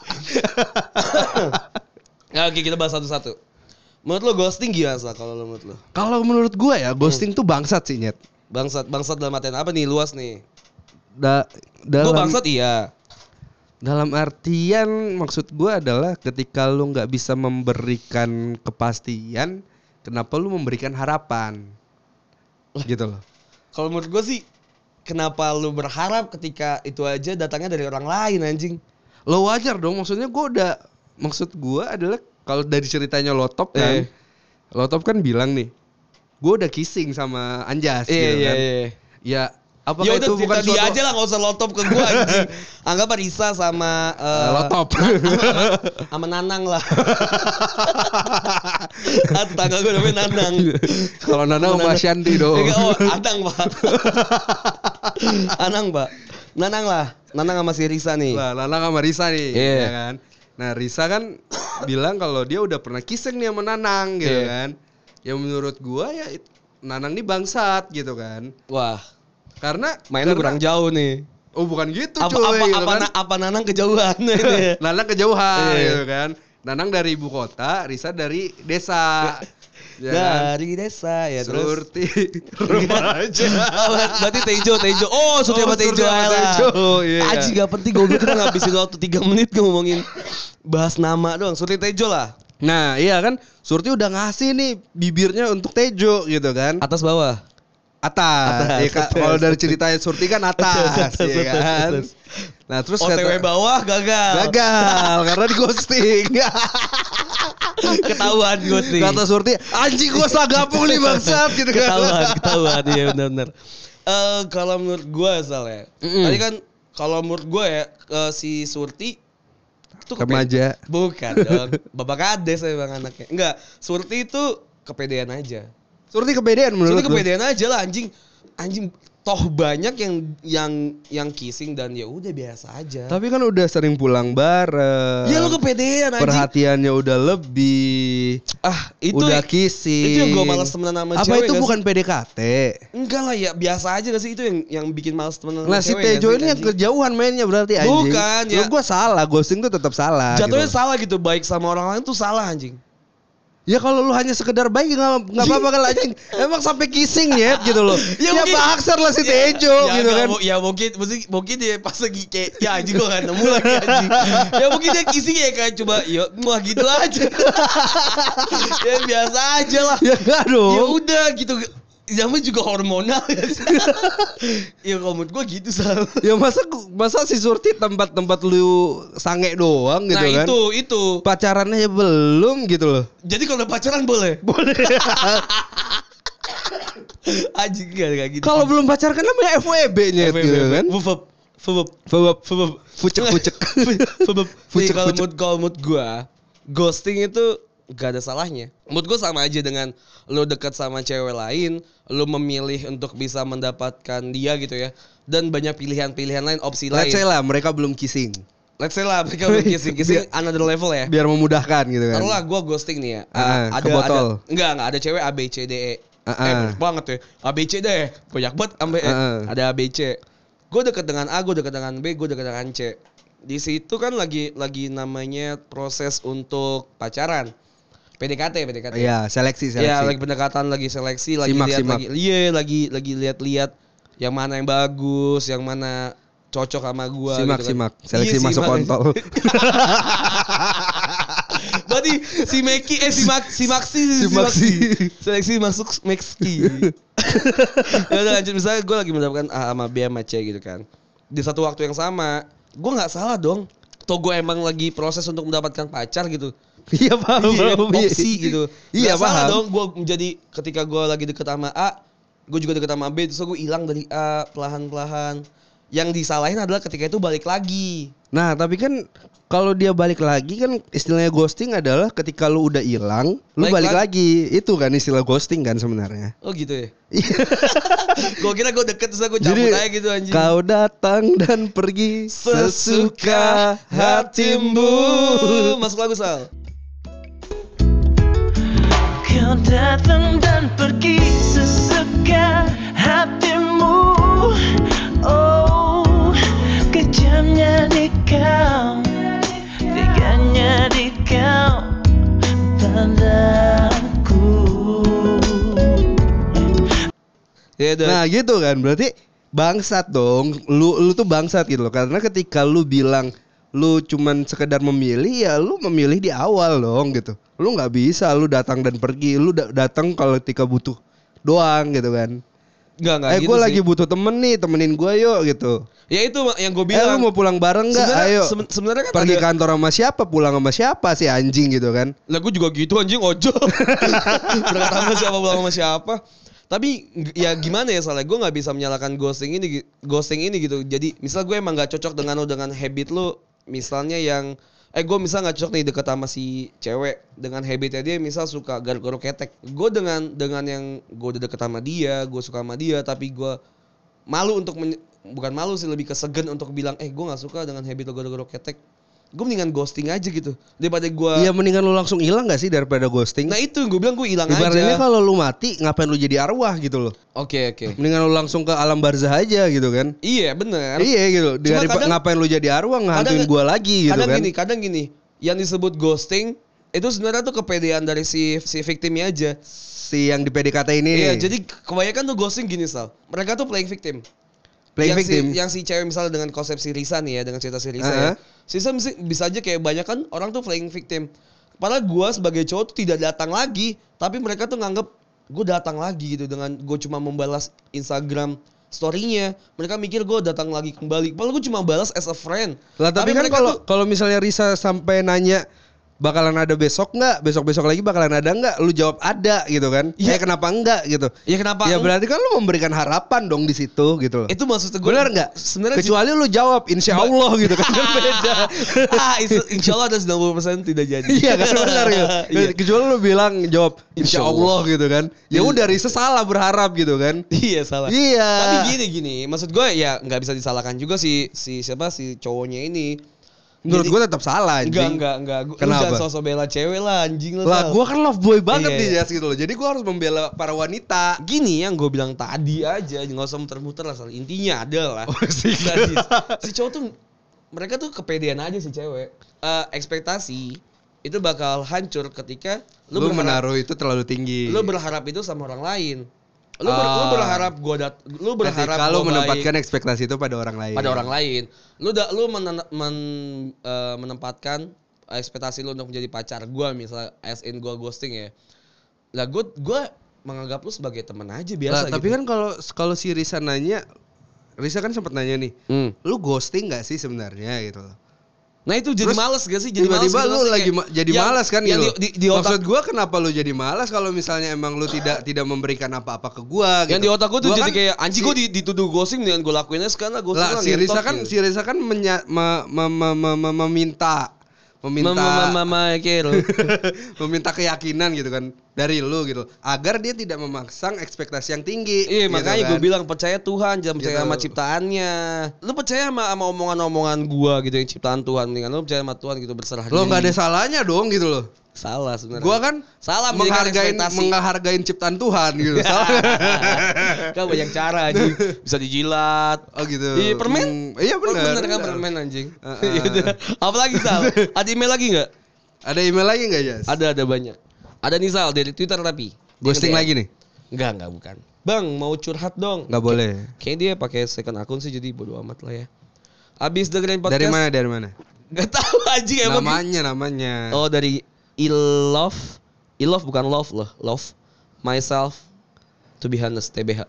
Nah, oke kita bahas satu-satu. Menurut lo ghosting gimana sih kalau lo menurut lo? Kalau menurut gua ya, ghosting tuh bangsat sih nyet. Bangsat, bangsat dalam artian apa nih? Luas nih. Da, Gue dalam bangsat iya. dalam artian maksud gua adalah ketika lu nggak bisa memberikan kepastian, kenapa lu memberikan harapan? Gitu loh. Kalau menurut gue sih, kenapa lu berharap ketika itu aja datangnya dari orang lain anjing? Lo wajar dong, maksudnya gua udah maksud gua adalah kalau dari ceritanya Lotop kan, Eh. Lotop kan bilang nih, gua udah kissing sama Anjas Iya gitu iya kan. iya. Ya apakah Ya udah itu bukan dia suatu aja lah nggak usah lotop ke gue anjing. Anggap Risa sama eh, Lotop. sama Nanang lah. ah, tetangga gue namanya Nanang. Kalau Nana sama Shanti dong. Enggak, oh, Anang pak. Anang pak. Nanang lah. Nanang sama si Risa nih. Lah, Lala sama Risa nih, Iya. ya kan. Nah, Risa kan bilang kalau dia udah pernah kissing nih sama Nanang gitu Iya. kan. Ya menurut gua ya Nanang nih bangsat gitu kan. Wah, Karena mainnya karena- kurang jauh nih. Oh, bukan gitu Apa cuy apa gitu apa, kan. na- apa Nanang kejauhan? Nanang kejauhan Iya. gitu kan. Nanang dari ibu kota, Risa dari desa. ya kan? Dari desa ya terus. Surti remaja. Oh, berarti Tejo, Tejo. Oh, sama Oh, Tejo Surti sama aja. Tejo, iya. Aji gak penting gue kita ngabisin waktu 3 menit ngomongin bahas nama doang. Surti Tejo lah. Nah, iya kan. Surti udah ngasih nih bibirnya untuk Tejo gitu kan. Atas bawah. Atas. Atas, Ya, atas. kalau dari ceritanya Surti kan atas, Atas, ya kan. atas. Nah, terus OTW kata bawah gagal. gagal karena di ghosting. Ketahuan sih. Kata Surti, anjing gua salah gabung nih bangsat gitu kan. ketahuan, ketahuan iya benar-benar. Eh kalau menurut gue soalnya, Mm-mm. tadi kan kalau menurut gue ya eh, si Surti itu Remaja. Bukan dong. Bapak kades emang anaknya. Enggak, Surti itu kepedean aja. Surti kepedean menurut Surti lu? kepedean aja lah anjing. Anjing toh banyak yang yang yang kissing dan ya udah biasa aja. Tapi kan udah sering pulang bareng. ya lu kepedean anjing. Perhatiannya udah lebih. Ah, itu udah kissing. Itu yang gue males temenan sama Apa cewek itu gak bukan sih? PDKT? Enggak lah ya, biasa aja gak sih itu yang yang bikin males temenan Nah sama si cewek Tejo gak sih, ini yang kejauhan mainnya berarti anjing. Bukan, ya. Gue salah, ghosting tuh tetap salah. Jatuhnya gitu. salah gitu, baik sama orang lain tuh salah anjing. Ya kalau lu hanya sekedar baik nggak nggak apa-apa kan anjing. Emang sampai kissing ya gitu loh. Ya, Ya, mungkin- lah si Ya, Tejo ya, gitu kan. Ya mungkin, mungkin, mungkin dia pas lagi kayak, ya anjing gue gak nemu lagi anjing. ya mungkin dia kissing ya kayak coba, ya wah gitu aja. ya biasa aja lah. Ya enggak dong. Ya udah gitu. Namanya juga hormonal ya. ya kalau menurut gue gitu sal. Ya masa masa si Surti tempat-tempat lu sange doang gitu nah kan. itu itu. Pacarannya ya belum gitu loh. Jadi kalau pacaran boleh? Boleh. Anjing gak kayak gitu. Kalau belum pacaran kan namanya FWB-nya gitu kan. Fubab. Fubab. Fubab. Fubab. Fucek-fucek. Fubab. Nih Fucek, kalau fucek. mood kalau mood gua, ghosting itu gak ada salahnya. Mood gua sama aja dengan lu dekat sama cewek lain, lu memilih untuk bisa mendapatkan dia gitu ya. Dan banyak pilihan-pilihan lain, opsi lain. Let's say lah mereka belum kissing. Let's say lah mereka belum kissing, kissing another level ya. Biar memudahkan gitu kan. Taruhlah gue ghosting nih ya. Uh, ke botol. Ada, enggak, enggak ada cewek A B C D E. Ah, Eh, ah. banyak banget ya. A B C D E. Banyak banget sampai. Ah, ah. Ada A B C. Gue deket dengan A, gue deket dengan B, gue deket dengan C. Di situ kan lagi lagi namanya proses untuk pacaran. PDKT, PDKT. Iya, seleksi seleksi. Iya, lagi pendekatan, lagi seleksi, lagi Simak, lihat simak. lagi. Iya, lagi lagi lihat-lihat yang mana yang bagus, yang mana cocok sama gua simak gitu kan. simak. Seleksi Iya, masuk simak. kontol. Berarti si Meki eh si Mak si Maksi Si Maksi. seleksi masuk Meksi. ya udah lanjut misalnya gue lagi mendapatkan A sama B sama C gitu kan. Di satu waktu yang sama, gue nggak salah dong. Toh gue emang lagi proses untuk mendapatkan pacar gitu. Iya paham. Iya, paham. opsi gitu. Iya Nggak salah paham. dong gue menjadi ketika gue lagi deket sama A, gue juga deket sama B, terus gue hilang dari A perlahan-lahan. Yang disalahin adalah ketika itu balik lagi. Nah, tapi kan kalau dia balik lagi kan istilahnya ghosting adalah ketika lu udah hilang, lu Balik balik lagi. Itu kan istilah ghosting kan sebenarnya. Oh gitu ya? Iya. gue kira gue deket terus gue cabut aja gitu anjing. kau datang dan pergi sesuka hatimu. Masuk lagu Sal. Kau datang dan pergi sesuka hatimu Oh, kejamnya di kau Teganya di kau Padaku Ya udah. Nah, gitu kan. Berarti bangsat dong. Lu lu tuh bangsat gitu loh. Karena ketika lu bilang lu cuman sekedar memilih ya lu memilih di awal dong gitu. Lu nggak bisa lu datang dan pergi. Lu da- datang kalau ketika butuh doang gitu kan. Enggak enggak eh gitu gue lagi butuh temen nih temenin gue yuk gitu. Ya itu yang gue Eh bilang. lu mau pulang bareng nggak? Sebenarnya- Ayo. seben- sebenarnya kan pergi ada- kantor sama siapa? Pulang sama siapa sih anjing gitu kan? Lah gue juga gitu anjing ojo. Berangkat sama siapa pulang sama siapa. Tapi ya gimana ya soalnya gue nggak bisa menyalahkan ghosting ini ghosting ini gitu. Jadi misal gue emang nggak cocok dengan lo dengan habit lo misalnya yang eh gue misal nggak cocok nih deket sama si cewek dengan habitnya dia misal suka garuk-garuk ketek. Gue dengan dengan yang gue udah deket sama dia, gue suka sama dia tapi gue malu untuk bukan malu sih lebih kesegen untuk bilang eh gue nggak suka dengan habit lo gara-gara ketek gue mendingan ghosting aja gitu daripada gue Iya mendingan lu langsung hilang gak sih daripada ghosting? nah itu gue bilang gue hilang Ibaratnya aja kalau lu mati ngapain lu jadi arwah gitu loh. oke oke Mendingan lu langsung ke alam barzah aja gitu kan. iya bener Iya gitu. Dari kadang- ngapain lu jadi arwah ngehantuin Kadang- gua lagi gitu kadang kan. gini kadang gini yang disebut ghosting itu sebenarnya tuh kepedean dari si si victimnya aja Si yang di PDKT ini. Iya, jadi kebanyakan tuh ghosting gini, Sal. Mereka tuh playing victim. Playing yang victim. Si, yang si cewek misalnya dengan konsep si Risa nih ya, dengan cerita si Risa ya. Uh-huh. Si Risa bisa, bisa aja kayak banyak kan orang tuh playing victim. Padahal gua sebagai cowok tuh tidak datang lagi, tapi mereka tuh nganggep gue datang lagi gitu dengan gue cuma membalas Instagram story-nya. Mereka mikir gue datang lagi kembali. Padahal gue cuma balas as a friend. Lah tapi, kan mereka kalau tuh- kalau misalnya Risa sampai nanya bakalan ada besok nggak? Besok-besok lagi bakalan ada nggak? Lu jawab ada gitu kan? Iya. Ya kenapa enggak gitu? Ya kenapa Ya berarti kan lu memberikan harapan dong di situ gitu loh. itu maksud gue Benar nggak? Sebenarnya Kecuali lu jawab Insya Allah gitu kan kan beda. ah, insya Allah ada 90% tidak jadi. Iya kan benar gitu. Iya. Kecuali lu bilang jawab Insya Insya Allah gitu kan. Ya udah Risa salah berharap gitu kan. Iya salah. Iya. Tapi gini gini, maksud gue ya nggak bisa disalahkan juga si si siapa si cowoknya ini. Menurut gue tetap salah anjing. Enggak enggak enggak. Gua- Kenapa? jangan sosok bela cewek lah anjing lu. Lah gue kan love boy banget Iya, nih iya. Jas gitu loh. Jadi gue harus membela para wanita. Gini yang gue bilang tadi aja, nggak usah muter-muter lah. Intinya adalah Oh. Tadi, si cowok tuh mereka tuh kepedean aja si cewek. Eh, ekspektasi itu bakal hancur ketika Lu, lu, berharap menaruh itu terlalu tinggi. lu berharap itu sama orang lain. Lu, ber- lu Ah. berharap gua dat lu berharap kalau menempatkan baik ekspektasi itu pada orang lain. pada orang lain. Lu da, lu menen- men- eh, menempatkan ekspektasi lu untuk menjadi pacar gua misalnya as in gua ghosting ya. Lah gua gua menganggap lu sebagai teman aja biasa Lah, tapi gitu. kan kalau kalau si Risa nanya, Risa kan sempat nanya nih, Hmm. lu ghosting gak sih sebenarnya gitu loh. Nah itu jadi Terus males gak sih? Jadi Tiba-tiba gitu lu lagi kayak ma- jadi yang- malas kan yang gitu. Di, di, di otak Maksud gua kenapa lu jadi malas kalau misalnya emang lu tidak tidak memberikan apa-apa ke gua gitu. yang di otak gua tuh Gua jadi kan kayak anjing si- gua di- dituduh ghosting dengan gua lakuinnya sekarang ghosting lah lah, si Risa kan gitu. si Risa kan menya, me- me- me- me- me- meminta meminta Mama kayak meminta keyakinan gitu kan dari lu gitu agar dia tidak memasang ekspektasi yang tinggi Iya gitu makanya kan. gue bilang percaya Tuhan jangan percaya Gitu. sama ciptaannya. Lu percaya sama, sama omongan-omongan gua gitu yang ciptaan Tuhan mendingan lu percaya sama Tuhan gitu berserah lo nggak ada salahnya dong gitu loh salah sebenarnya. gua kan salah menghargai menghargain ciptaan Tuhan gitu salah kan banyak cara anjing. Bisa dijilat. oh gitu Iya permen. Hmm, iya Oh, benar bener kan benar. permen anjing. Heeh. Gitu. Apa lagi Sal? Ada email lagi nggak? ada email lagi nggak Jas Ada ada banyak. Ada nih Sal dari Twitter tapi. ghosting Dia lagi nih Enggak, enggak bukan. Bang, mau curhat dong. nggak boleh Kayaknya dia pakai second akun sih jadi bodo amat lah ya. Abis dengerin podcast. dari mana dari mana Gak tahu anjing emang. namanya namanya Oh dari Ilove. Ilove bukan love loh. Love myself to be honest TBH.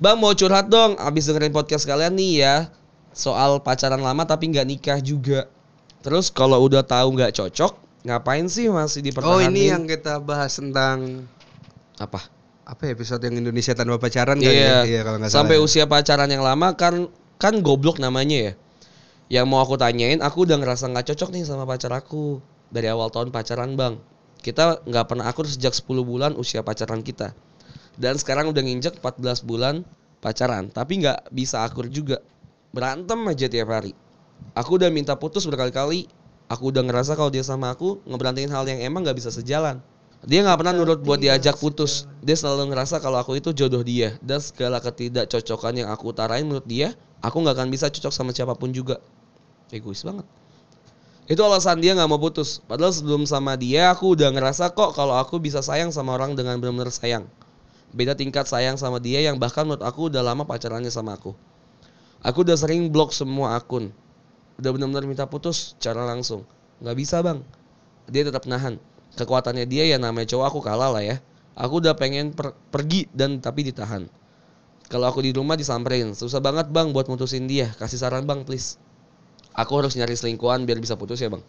Bang mau curhat dong. Abis dengerin podcast kalian nih ya. Soal pacaran lama tapi nggak nikah juga. Terus kalau udah tahu nggak cocok, ngapain sih masih oh dipertahankan? ini yang kita bahas tentang apa? apa ya, episode yang Indonesia tanpa pacaran Iya. ya? Iya kalau salah. Sampai ya. usia pacaran yang lama kan kan goblok namanya ya. Yang mau aku tanyain, aku udah ngerasa nggak cocok nih sama pacar aku dari awal tahun pacaran bang. Kita nggak pernah akur sejak 10 bulan usia pacaran kita. Dan sekarang udah nginjek 14 bulan pacaran, tapi nggak bisa akur juga. Berantem aja tiap hari. Aku udah minta putus berkali-kali. Aku udah ngerasa kalau dia sama aku ngeberantingin hal yang emang nggak bisa sejalan. Dia nggak pernah nurut buat diajak putus. Dia selalu ngerasa kalau aku itu jodoh dia. Dan segala ketidakcocokan yang aku utarain menurut dia, aku nggak akan bisa cocok sama siapa pun juga. Egois banget. Itu alasan dia nggak mau putus. Padahal sebelum sama dia, aku udah ngerasa kok kalau aku bisa sayang sama orang dengan benar-benar sayang. Beda tingkat sayang sama dia yang bahkan menurut aku udah lama pacarannya sama aku. Aku udah sering blok semua akun. Udah benar-benar minta putus cara langsung. Nggak bisa bang. Dia tetap nahan. Kekuatannya dia ya namanya cowok aku kalah lah ya. Aku udah pengen per- pergi dan tapi ditahan. Kalau aku di rumah disamperin. Susah banget bang buat mutusin dia. Kasih saran bang please. Aku harus nyari selingkuhan biar bisa putus ya bang.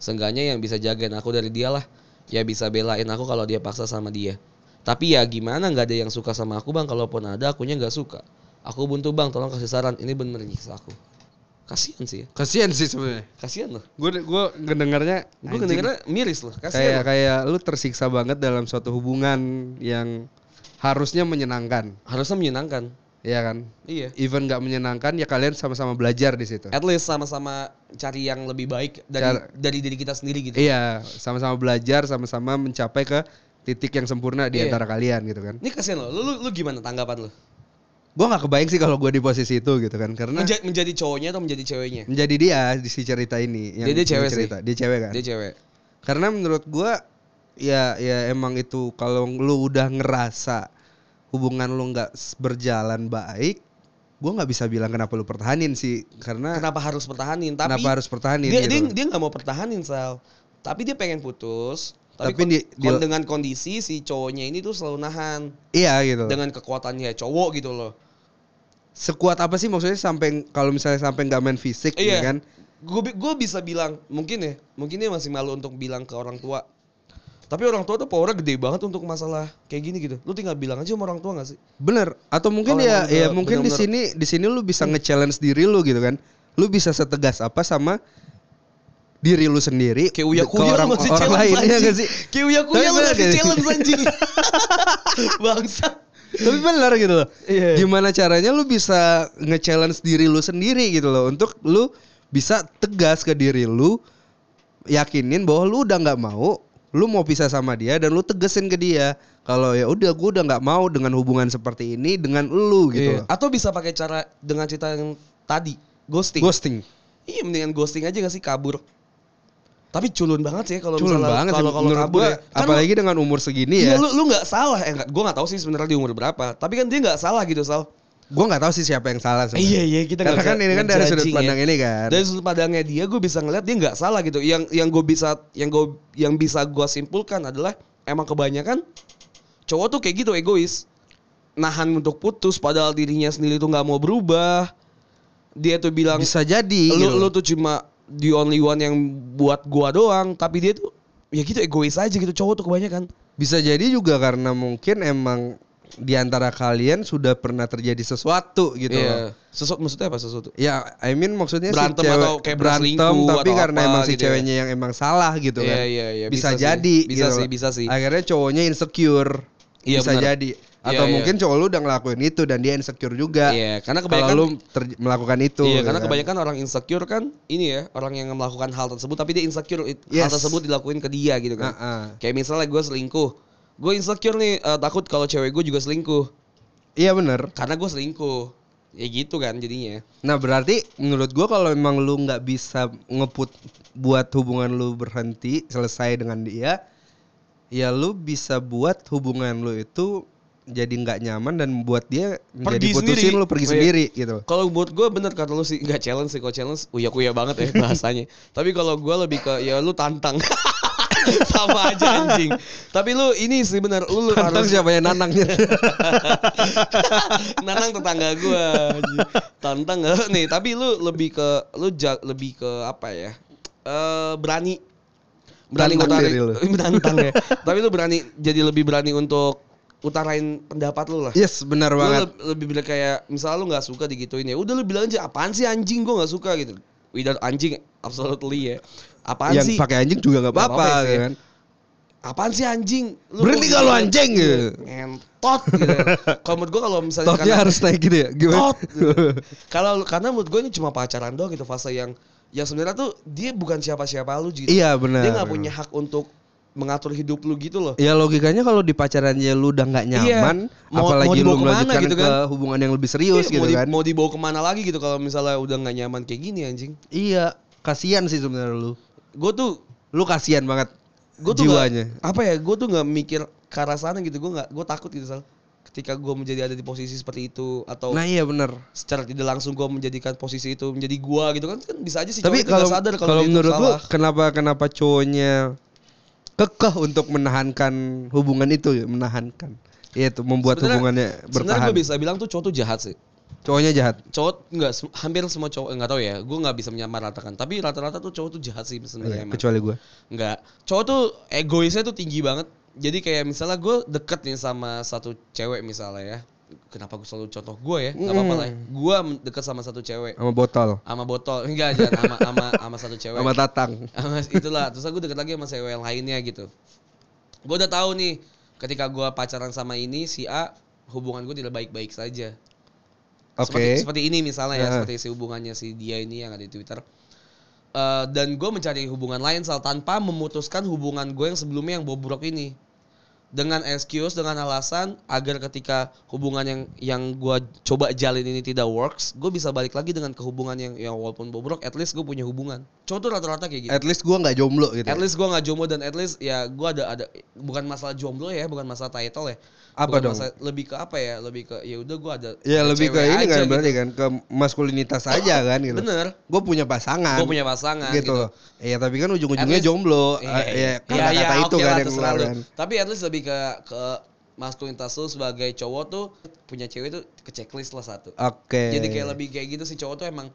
Seenggaknya yang bisa jagain aku dari dia lah. Ya bisa belain aku kalau dia paksa sama dia. Tapi ya gimana nggak ada yang suka sama aku bang. Kalaupun ada akunya nggak suka. Aku buntu bang tolong kasih saran. Ini bener nyiksa aku. Kasian sih ya. kasihan sih sebenarnya. Kasian loh. Gue gue ngedengarnya Gue anjing. kedengerannya miris loh. kayak Kasian loh. kayak lu tersiksa banget dalam suatu hubungan yang harusnya menyenangkan. Harusnya menyenangkan. Iya kan? Iya. Even nggak menyenangkan ya kalian sama-sama belajar di situ. At least sama-sama cari yang lebih baik dari Cara- dari diri kita sendiri gitu. Iya, sama-sama belajar, sama-sama mencapai ke titik yang sempurna di Iya. antara kalian gitu kan. Ini kasihan lo. Lu, lu, lu gimana tanggapan lu? Gua nggak kebayang sih kalau gue di posisi itu gitu kan, karena Menja- menjadi cowoknya atau menjadi ceweknya? menjadi dia di si cerita ini. Dia- dia cewek cerita. Dia cewek kan. Dia cewek. Karena menurut gua ya ya emang itu kalau lu udah ngerasa hubungan lu nggak berjalan baik, gua nggak bisa bilang kenapa lu pertahanin sih, karena Kenapa harus pertahanin? Tapi kenapa harus pertahanin dia gitu. dia dia nggak mau pertahanin Sal. Tapi dia pengen putus. Tapi, Tapi kon- di- di- kon- dengan kondisi si cowoknya ini tuh selalu nahan Iya gitu. dengan kekuatannya cowok gitu loh. Sekuat apa sih maksudnya sampai kalau misalnya sampai nggak main fisik Iya. ya kan? Gue gue bisa bilang mungkin ya, mungkin dia masih malu untuk bilang ke orang tua. Tapi orang tua tuh powernya gede banget untuk masalah kayak gini gitu. Lu tinggal bilang aja sama orang tua gak sih? Bener. Atau mungkin Kalau ya ya mungkin di sini di sini lu bisa nge-challenge diri lu gitu kan. Lu bisa setegas apa sama diri lu sendiri Kayak uya kuya orang, masih orang lain ya gak sih? Kayak uya kuya Tapi lu masih challenge anjing. Bangsa. Tapi benar gitu loh. Iya. Gimana caranya lu bisa nge-challenge diri lu sendiri gitu loh untuk lu bisa tegas ke diri lu yakinin bahwa lu udah nggak mau lu mau pisah sama dia dan lu tegesin ke dia kalau ya udah gue udah nggak mau dengan hubungan seperti ini dengan lu gitu Iya. Atau bisa pakai cara dengan cerita yang tadi, ghosting. ghosting Iya mendingan ghosting aja gak sih kabur. Tapi culun banget sih kalau culun misalnya kalau kalau kabur gua, ya. Kan apalagi dengan umur segini Iya ya lu lu nggak salah eh gue nggak tahu sih sebenarnya di umur berapa tapi kan dia nggak salah gitu sal gue nggak tahu sih siapa yang salah sebenarnya. iya iya kita karena kan ini kan dari sudut ngejudging pandang ya. ini kan dari sudut pandangnya dia gue bisa ngeliat dia nggak salah gitu yang yang gue bisa yang gue yang bisa gue simpulkan adalah emang kebanyakan cowok tuh kayak gitu egois nahan untuk putus padahal dirinya sendiri tuh nggak mau berubah dia tuh bilang bisa jadi lu gitu. lu tuh cuma the only one yang buat gua doang tapi dia tuh ya gitu egois aja gitu cowok tuh kebanyakan Bisa jadi juga karena mungkin emang di antara kalian sudah pernah terjadi sesuatu gitu loh. Iya. Sesuatu maksudnya apa sesuatu? Ya, I mean maksudnya Berantem si cewek atau kayak berantem tapi atau karena apa emang si gitu ya. ceweknya yang emang salah gitu Iya, kan. iya, iya, Bisa, bisa sih. jadi Bisa gitu sih, loh. bisa sih. Akhirnya cowoknya insecure. Iya, bisa benar. jadi. Atau Iya, iya. mungkin cowok lu udah ngelakuin itu dan dia insecure juga. Iya, karena Kalau kebanyakan lu ter- melakukan itu. Iya, gitu karena kan. kebanyakan orang insecure kan ini ya, orang yang melakukan hal tersebut tapi dia insecure it- hal Yes. tersebut dilakuin ke dia gitu kan. Ah, ah. Kayak misalnya gue selingkuh. Gue insecure nih eh, takut kalau cewek gue juga selingkuh Iya bener. karena gue selingkuh. Ya gitu kan jadinya. Nah berarti menurut gua kalau emang lu nggak bisa ngeput buat hubungan lu berhenti selesai dengan dia, ya lu bisa buat hubungan lu itu jadi nggak nyaman dan buat dia menjadi Pergi putusin sendiri. lu pergi Oh, iya. sendiri gitu. Kalau buat gue bener kata lu sih nggak challenge sih, kalau challenge uya kuya banget ya bahasanya. Tapi kalau gue lebih ke ya lu tantang. Sama aja anjing. Tapi lu ini sih bener lu, lu Tantang harus siapa yang nanangnya? Nanang tetangga gue Tantang nggak nih, tapi lu lebih ke lu ja- lebih ke apa ya? Eh berani berani lu. menantang ya. tapi lu berani jadi lebih berani untuk utarain pendapat lu lah. yes benar Lu banget. le- lebih bilang kayak misalnya lu nggak suka digituin ya udah lu bilang aja apaan sih anjing gua nggak suka gitu without anjing absolutely ya apaan Yang sih pakai anjing juga nggak apa-apa gitu kan. apaan sih anjing Berhenti lu gitu? anjing, Iya, gitu. ngentot gitu kalau menurut gua kalau misalnya Totnya karena- harus naik gitu ya. Gimana? tot kalau karena menurut gua ini cuma pacaran doang gitu fase yang yang sebenarnya tuh dia bukan siapa-siapa lu gitu Iya benar. dia nggak punya hak untuk mengatur hidup lu gitu loh Ya logikanya kalau di pacarannya lu udah nggak Iya. nyaman, Mau- mau apalagi dibawa lu ke mana melanjutkan gitu ke kan? hubungan yang lebih serius Iya, gitu mau, di- kan. mau dibawa ke mana lagi gitu kalau misalnya udah nggak nyaman kayak gini anjing Iya, kasihan sih sebenarnya lu. Gue tuh Lu kasihan banget gue tuh jiwanya. nggak- apa ya gue tuh nggak mikir ke arah sana gitu gue nggak gue takut gitu sal ketika gue menjadi ada di posisi seperti itu atau Nah iya bener secara tidak langsung gue menjadikan posisi itu menjadi gue gitu kan kan bisa aja sih Tapi kalau sadar kalau itu menurut salah. kenapa kenapa cowoknya kekeh untuk menahankan hubungan itu ya, menahankan. Itu membuat Sebenarnya- hubungannya sebenarnya bertahan. gue bisa bilang tuh cowok tuh jahat sih Cowoknya jahat. cowok nggak hampir semua cowok nggak tahu ya gue nggak bisa menyamaratakan tapi rata-rata tuh cowok tuh jahat sih sebenarnya emang Iya, Kecuali gue. Enggak. Cowok tuh egoisnya tuh tinggi banget. Jadi kayak misalnya gue deket nih sama satu cewek misalnya ya. Kenapa gue selalu contoh gue ya? Gak apa-apa lah. ya. Gue deket sama satu cewek. Sama botol. Sama botol. Enggak aja. Sama, sama, sama satu cewek. Sama tatang. Sama itulah. Terus gue deket lagi sama cewek yang lainnya gitu. Gue udah tahu nih. Ketika gue pacaran sama ini si A. Hubungan gue tidak baik-baik saja. Oke. Seperti, seperti ini misalnya ya, seperti si hubungannya si dia ini yang ada di Twitter. Eh, dan gue mencari hubungan lain sal tanpa memutuskan hubungan gue yang sebelumnya yang bobrok ini dengan excuse dengan alasan agar ketika hubungan yang yang gue coba jalin ini tidak works gue bisa balik lagi dengan kehubungan yang yang walaupun bobrok at least gue punya hubungan cowok tuh rata-rata kayak gitu At least gua nggak jomblo gitu. At least gue nggak jomblo dan at least ya gue ada ada bukan masalah jomblo ya, bukan masalah title ya. Apa Bukan dong? masalah- lebih ke apa ya? Lebih ke ya udah gue ada. Ya ada lebih ke ini kan gitu. berarti kan ke maskulinitas aja kan gitu. Bener. Gue punya pasangan. Gue punya pasangan gitu. gitu. Iya tapi kan ujung-ujungnya jomblo. Ya yang terserah keluar lu. kan. Tapi at least lebih ke ke maskulinitas lu sebagai cowok tuh punya cewek tuh ke checklist lah satu. Oke. Jadi kayak lebih kayak gitu sih cowok tuh emang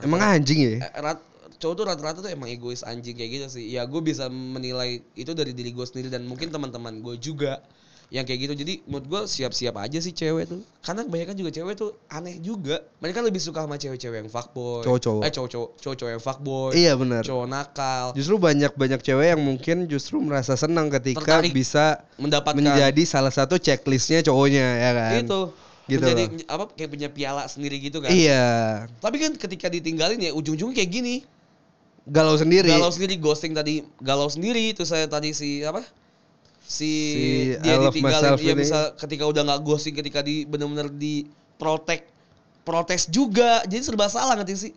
Emang anjing ya? eh, rat, cowok tuh rata-rata tuh emang egois anjing kayak gitu sih. Ya gue bisa menilai itu dari diri gue sendiri dan mungkin teman-teman gue juga yang kayak gitu. Jadi menurut gue siap-siap aja sih cewek tuh. Karena kebanyakan juga cewek tuh aneh juga. Mereka lebih suka sama cewek-cewek yang fuckboy. Cowok-cowok. Eh cowok-cowok, cowok-cowok yang fuckboy. Iya benar. Cowok nakal. Justru banyak-banyak cewek yang mungkin justru merasa senang ketika Tertarik bisa Mendapatkan menjadi salah satu checklistnya cowoknya ya kan. itu. Gitu Menjadi loh. apa kayak punya piala sendiri gitu kan. Iya. Tapi kan ketika ditinggalin ya ujung-ujungnya kayak gini. Galau sendiri. Galau sendiri ghosting tadi galau sendiri itu saya tadi si apa si, Si dia I love ditinggalin ya ini. bisa ketika udah nggak ghosting ketika di benar-benar di protek protes juga jadi serba salah ngerti sih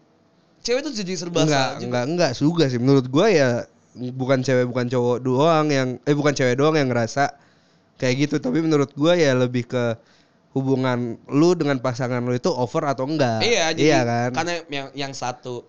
cewek tuh jadi serba enggak, salah juga. enggak, enggak juga sih. Menurut gua ya bukan cewek bukan cowok doang yang eh bukan cewek doang yang ngerasa kayak gitu, tapi menurut gua ya lebih ke hubungan lu dengan pasangan lu itu over atau enggak. iya jadi iya kan? karena yang yang satu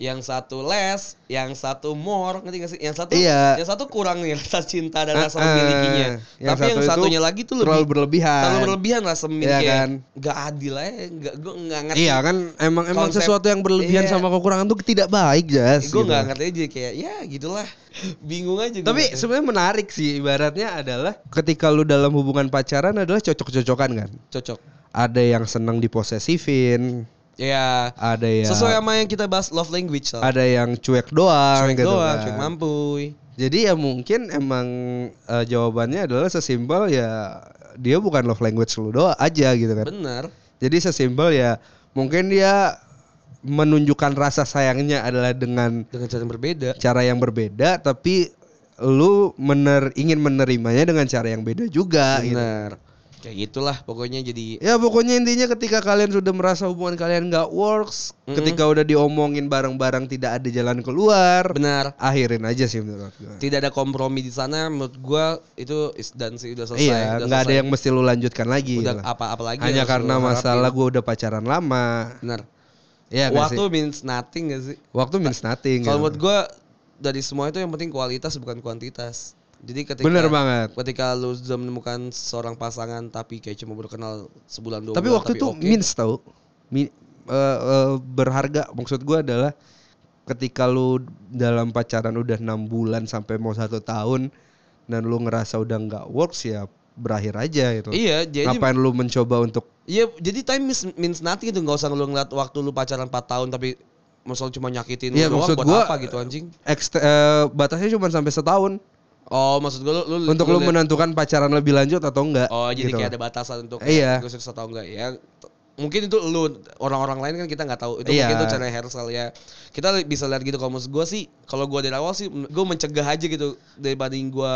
yang satu less, yang satu more, ngerti gak sih? Yang satu, Iya. yang satu kurang nih rasa cinta dan rasa memilikinya. Yang Tapi yang satu itu satunya lagi tuh terlalu lebih berlebihan. terlalu berlebihan rasa memiliki. Iya kan? Gak adil aja, gak gue nggak ngerti. Iya kan emang emang Konsep- sesuatu yang berlebihan iya. sama kekurangan tuh tidak baik, Jas. gue gitu. nggak ngerti aja kayak ya gitulah bingung aja. Tapi sebenarnya menarik sih ibaratnya adalah ketika lu dalam hubungan pacaran adalah cocok-cocokan kan. cocok Ada yang senang diposesifin, ya ada yang sesuai sama yang kita bahas love language lah ada yang cuek doang cuek gitu doang kan. cuek mampuy Jadi ya mungkin emang eh, jawabannya adalah sesimpel ya dia bukan love language lu doang aja gitu kan. bener Jadi sesimpel ya mungkin dia menunjukkan rasa sayangnya adalah dengan dengan cara yang berbeda cara yang berbeda tapi lu mener ingin menerimanya dengan cara yang beda juga gitu. Kayak gitulah pokoknya jadi Ya pokoknya intinya ketika kalian sudah merasa hubungan kalian nggak works, ketika udah diomongin bareng-bareng tidak ada jalan keluar, benar akhirin aja sih menurut gue. tidak ada kompromi di sana menurut gua itu is done sih udah selesai Iya, udah nggak ada yang mesti lu lanjutkan lagi. udah gitu. apa apa lagi Hanya karena masalah gue udah pacaran lama. benar nggak waktu sih? means nothing gak sih Waktu means nothing. Kalau gitu. menurut gua dari semua itu yang penting kualitas bukan kuantitas. Jadi ketika Bener banget. Ketika lu sudah menemukan seorang pasangan tapi kayak cuma baru kenal sebulan dua Tapi bulan waktu itu oke. means tau, Mi- eh, eh, berharga. Maksud gue adalah ketika lu dalam pacaran udah enam bulan sampai mau satu tahun dan lu ngerasa udah nggak works ya berakhir aja gitu. Iya, jadi Ngapain lu mencoba untuk Iya, jadi time means, means nothing itu nggak usah lu ngeliat waktu lu pacaran 4 tahun tapi masalah cuma nyakitin Iya, lu doang maksud buat gua- apa gitu anjing. ekst- eh, batasnya cuma sampai setahun Oh, maksud gua lu, lu untuk lu liat- menentukan pacaran lebih lanjut atau enggak. Oh, jadi gitu kayak ada batasan untuk Iya. gue sukses atau enggak ya. Mungkin itu lu orang-orang lain kan kita nggak tahu. Itu Iya. mungkin itu cara Hersal ya. Kita bisa lihat gitu kalau maksud gue sih, kalau gue dari awal sih gue mencegah aja gitu dibanding gue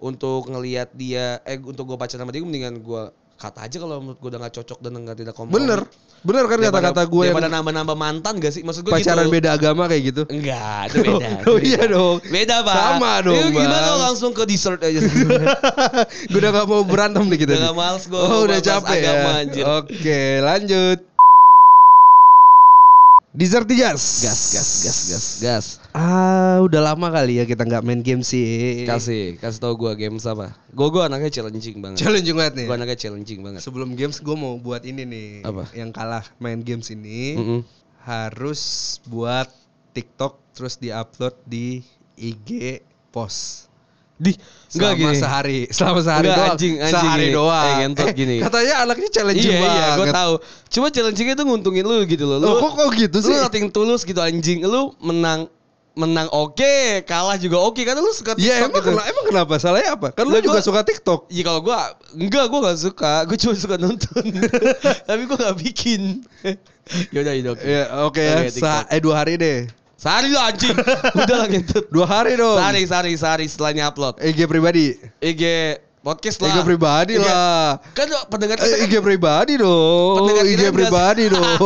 untuk ngelihat dia eh untuk gue pacaran sama dia mendingan gue kata aja kalau menurut gue udah gak cocok dan nggak tidak kompromi. Bener, bener kan kata-kata gue yang daripada nambah-nambah mantan gak sih? Maksud gue pacaran gitu. beda agama kayak gitu. Enggak, itu beda. Oh, iya dong. Beda, Pak. Sama dong, Itu Gimana Bang. langsung ke dessert aja? gue udah gak mau berantem nih kita. Udah nggak males gua Oh, udah capek agama, ya. anjir. Oke, lanjut. Dessert jas. gas, gas, gas, gas, gas. Ah, udah lama kali ya kita nggak main game sih. Kasih, kasih tau gue games apa. Gue gue anaknya challenging banget. Challenging banget nih. Gue anaknya challenging banget. Sebelum games gue mau buat ini nih. Apa? Yang kalah main games ini Mm-mm. harus buat TikTok terus diupload di IG post. Di Selama enggak gini. sehari, selama sehari Enggak, doang. anjing, anjing sehari gini. doang. Eh, ngentot gini. Katanya anaknya challenging Iya banget. iya, gue tahu. Cuma challengingnya tuh nguntungin lu gitu loh. Lu, Loh, kok- kok gitu Lu sih? nothing tulus gitu anjing. Lu menang menang oke, kalah juga oke kan lu suka Iya TikTok emang, gitu. kena- emang kenapa salahnya apa? Kan lu juga gua- suka TikTok. Iya kalau gua enggak gua gak suka, gua cuma suka nonton. Tapi gua gak bikin. Yaudah oke. Iya oke ya. Oke, Sa- TikTok. eh dua hari deh. Sehari lu anjing. Udah lah ngentut. Dua hari dong. Sehari sehari sehari setelahnya upload. IG pribadi. IG podcast lah. IG pribadi IG lah. Kan pendengar kita kan IG pribadi dong. Pendengar IG pribadi dong.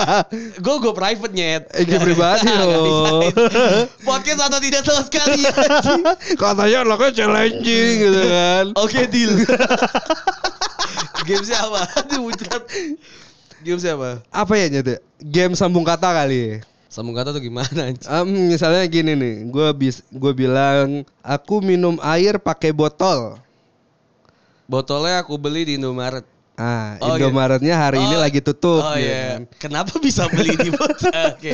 gue gue private nyet. IG pribadi dong. Podcast atau tidak sama sekali. Katanya anaknya challenging gitu kan. Oke deal. Game siapa? Aduh muncrat. Game siapa? Apa ya nyet? Game sambung kata kali. Sambung kata tuh gimana? Em, misalnya gini nih, gue bis, gue bilang aku minum air pakai botol. Botolnya aku beli di Indomaret. Ah, Oh, Indomaretnya hari ini Oh. lagi tutup. Oh ya iya. kan? Kenapa bisa beli di botol? Oke.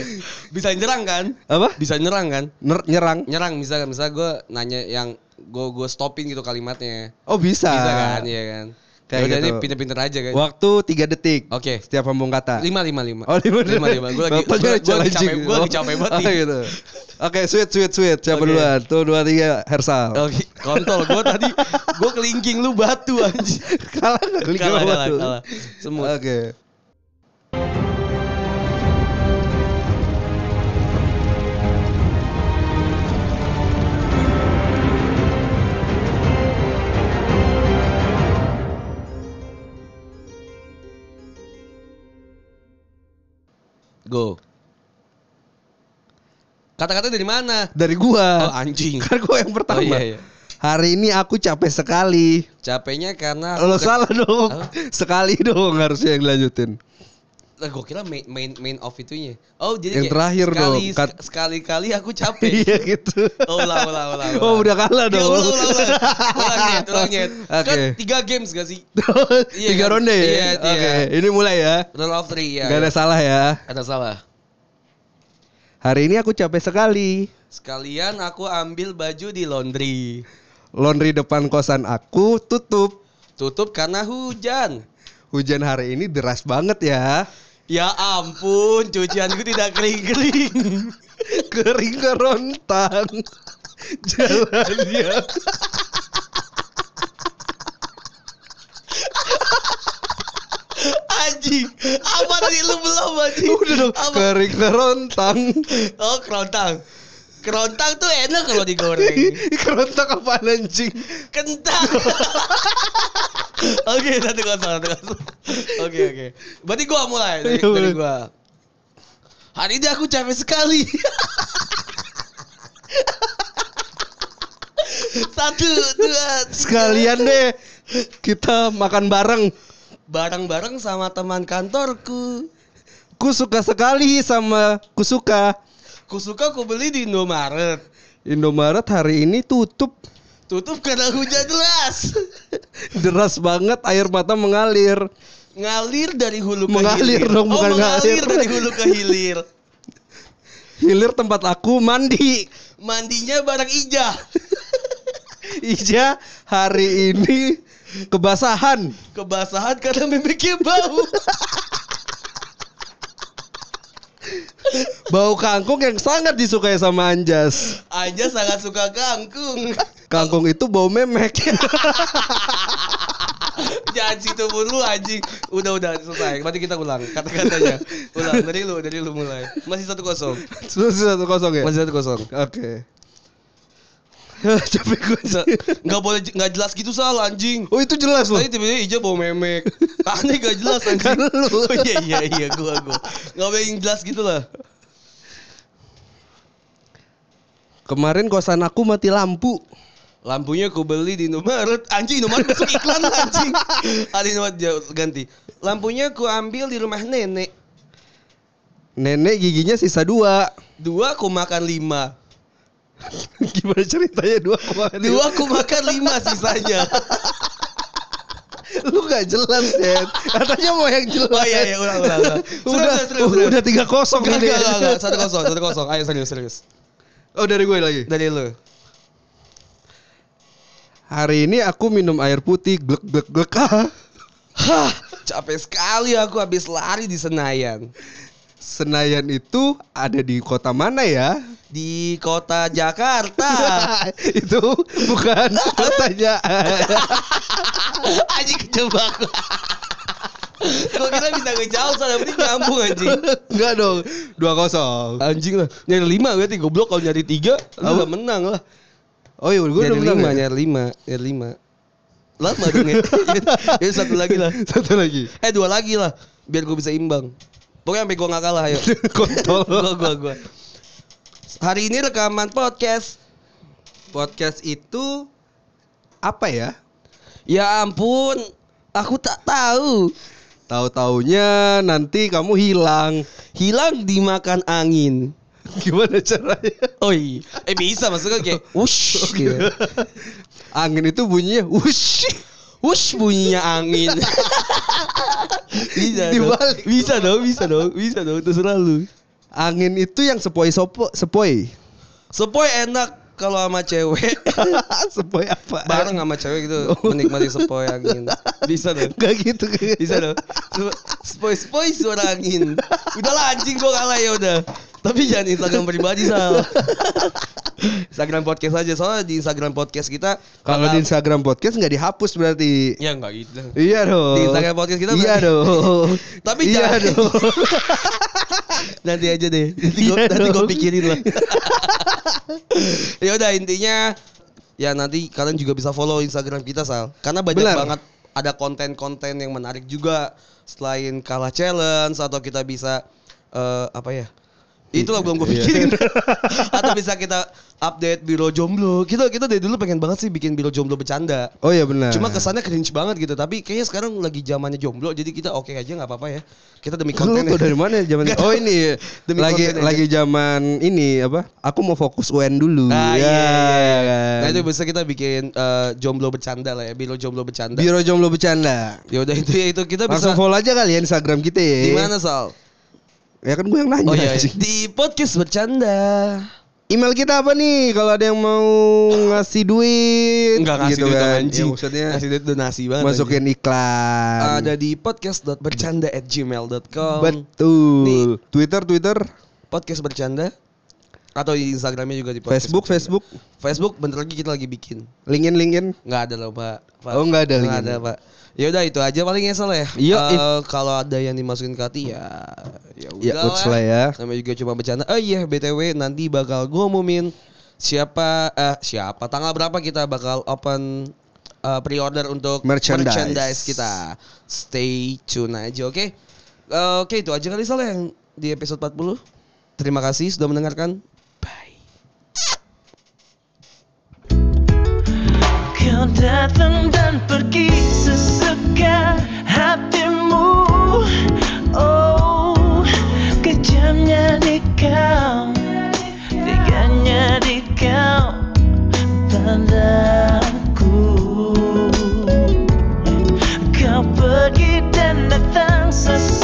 Bisa nyerang kan? Apa? Bisa nyerang kan? Ner- nyerang. Nyerang misalkan misalnya gue nanya yang gue gue stopin gitu kalimatnya. Oh bisa. Bisa kan? Iya kan? Kayak ini gitu. pinter-pinter aja kan? Waktu tiga detik. Oke. Setiap sambung kata. Lima lima lima. Oh lima lima lima. Gue lagi gue lagi capek. Gue lagi capek banget Oh, gitu. Oke, sweet sweet sweet. Siapa Oke. duluan? Tuh dua tiga Hersal. Oke, kontol. Gue tadi gue kelingking lu batu anjing. kalah? Liga Kalah, apa kalah, kalah. Semut. Oke. Go. Kata-kata dari mana? Dari Oh gua. anjing. Kan gua yang pertama. Oh iya iya. Hari ini aku capek sekali. Capeknya karena Lo ke- salah dong. Apa? Sekali dong harusnya yang dilanjutin. Lah gue kira main main main off itunya. Oh jadi Yang kayak terakhir sekali, dong, kat- sek- sekali-kali aku capek. Iya gitu. Oh ulang ulang ulang. Oh udah kalah Ya, dong. ulang ulang ulang. Ulang nyet, ulang nyet. Kan tiga games gak sih? Iya Tiga kan? ronde ya? Iya, Oke, iya. ini mulai ya. Round of three ya. Gak ada salah ya. Ada salah. Hari ini aku capek sekali. Sekalian aku ambil baju di laundry. Laundry depan kosan aku tutup. Tutup karena hujan. Hujan hari ini deras banget ya. Ya ampun, cucianku tidak kering-kering. Kering kerontang. Jalannya. Anjing, apa tadi lu belum anjing? Udah dong. Apa? Kering kerontang. Oh, kerontang. Kerontang tuh enak kalau digoreng. kerontang apa anjing? Kentang. Oke, satu kosong, satu kosong. Oke, oke. Berarti gua mulai dari, Iya, dari gua. Hari ini aku capek sekali. Satu, dua. Sekalian deh kita makan bareng. Bareng-bareng sama teman kantorku. Ku suka sekali sama ku suka. Ku suka ku beli di Indomaret. Indomaret hari ini tutup. Tutup karena hujan deras. Deras banget air mata mengalir. Ngalir dari hulu ke Mengalir hilir. dong, bukan oh, mengalir ngalir. dari hulu ke hilir. Hilir tempat aku mandi. Mandinya bareng Ija. Ija hari ini kebasahan. Kebasahan karena mimiknya bau. Bau kangkung yang sangat disukai sama Anjas. Anja sangat suka kangkung. Kangkung itu bau memek. Jangan situ mulu anjing. Udah udah selesai. Berarti kita ulang kata-katanya. Ulang dari lu, dari lu mulai. Masih satu kosong. Sudah satu kosong ya. Masih satu kosong. Oke. Capek gue. Nggak boleh nggak jelas gitu salah anjing. Oh itu jelas loh. Tadi tiba-tiba Ija bawa memek. Aneh gak jelas anjing. Kan lu. Oh iya iya iya gua gua. Gak boleh yang jelas gitu lah. Kemarin kosan aku mati lampu. Lampunya aku beli di Indomaret. Anjing Indomaret masuk iklan lah, anjing. Ada Indomaret jauh, ganti. Lampunya aku ambil di rumah nenek. Nenek giginya sisa dua. Dua aku makan lima. Gimana ceritanya dua koma Dua aku makan lima sisanya. Lu gak jelas ya. Katanya mau yang jelas. Oh iya iya ulang ulang. ulang. Udah, Serius, serius, udah tiga kosong enggak, enggak, enggak. Satu kosong, satu kosong. Ayo serius, serius. Oh dari gue lagi. Dari lu. Hari ini aku minum air putih glek glek glek ah. Hah, capek sekali aku habis lari di Senayan. Senayan itu ada di kota mana ya? Di kota Jakarta. itu bukan kotanya. anjing kejebak. Kok kita bisa ngejauh soalnya penting nyambung anjing. Enggak dong. 2-0. Anjing lah. Nyari lima berarti goblok kalau nyari tiga lu udah menang lah. Oh iya, gue udah menang lima, ya? nyari lima, nyari lima. Lama dong ya. ya satu lagi lah. Satu lagi. Eh dua lagi lah. Biar gue bisa imbang. Pokoknya sampai gue gak kalah ayo. Kontol. gua, gua, gua. Hari ini rekaman podcast. Podcast itu apa ya? Ya ampun. Aku tak tahu. Tahu-taunya nanti kamu hilang. Hilang dimakan angin. Gimana caranya? Oh iya. Eh bisa maksudnya kayak wush gitu. Angin itu bunyinya wush. Wush bunyinya angin. bisa dong. Bisa dong, bisa dong, bisa dong. Terserah lu. Angin itu yang sepoi sopo sepoi. Sepoi enak kalau sama cewek. sepoi apa? Bareng sama cewek gitu menikmati sepoi angin. Bisa dong. Gak gitu. Bisa dong. Sepoi sepoi suara angin. Udahlah anjing gua kalah ya udah. Tapi jangan Instagram pribadi sal. Instagram podcast aja soalnya di Instagram podcast kita Kalau bakal- di Instagram podcast nggak dihapus berarti. ya enggak gitu. Iya dong. Di Instagram podcast kita Iya berarti- dong. Tapi iya jangan- dong. Nanti aja deh. Nanti gue Iya nanti gue pikirin lah. ya udah intinya ya nanti kalian juga bisa follow Instagram kita Sal. Karena banyak Benar. banget ada konten-konten yang menarik juga selain kalah challenge atau kita bisa eh, apa ya? Itulah belum gue Iya. pikirin. atau bisa kita update biro jomblo. Kita kita dari dulu pengen banget sih bikin biro jomblo bercanda. Oh iya benar. Cuma kesannya cringe banget gitu. Tapi kayaknya sekarang lagi zamannya jomblo, jadi kita oke aja nggak apa-apa ya. Kita demi Lu konten. tuh dari mana zaman Nggak Oh ini Demi lagi lagi zaman ini apa? Aku mau fokus UN dulu. Ah, Ya, iya, iya. kan. Nah itu bisa kita bikin eh, jomblo bercanda lah ya, biro jomblo bercanda. Biro jomblo bercanda. Ya udah itu ya itu kita Langsung bisa follow aja kali ya Instagram kita ya. di mana Sal? Ya kan gue yang nanya. Oh iya, anjing. di podcast bercanda. Email kita apa nih kalau ada yang mau ngasih duit Enggak ngasih gitu duit kan. Ya, maksudnya ngasih duit donasi banget. masukin anjing. iklan. Ada di podcast.bercanda at gmail.com Betul. Nih. Twitter Twitter, Podcast bercanda atau di Instagramnya juga di podcast Facebook Bercanda. Facebook, Facebook bentar lagi kita lagi bikin. LinkedIn LinkedIn. Nggak ada loh pak. Pak. Oh, nggak ada Nggak ada pak. Ya udah itu aja paling esok ya. Iya, Eh, kalau ada yang dimasukin ke hati ya ya Ya, udah uts lah ya. Namanya juga cuma bercanda. Oh iya btw nanti bakal gue umumin siapa eh siapa tanggal berapa kita bakal open eh, pre-order untuk Merchandise. merchandise kita. Stay tune aja oke. Eh, oke itu aja kali salah yang di episode 40. Terima kasih sudah mendengarkan. Kau datang dan pergi sesuka hatimu. Oh, kejamnya di kau Teganya di kau Padaku Kau pergi dan datang sesuka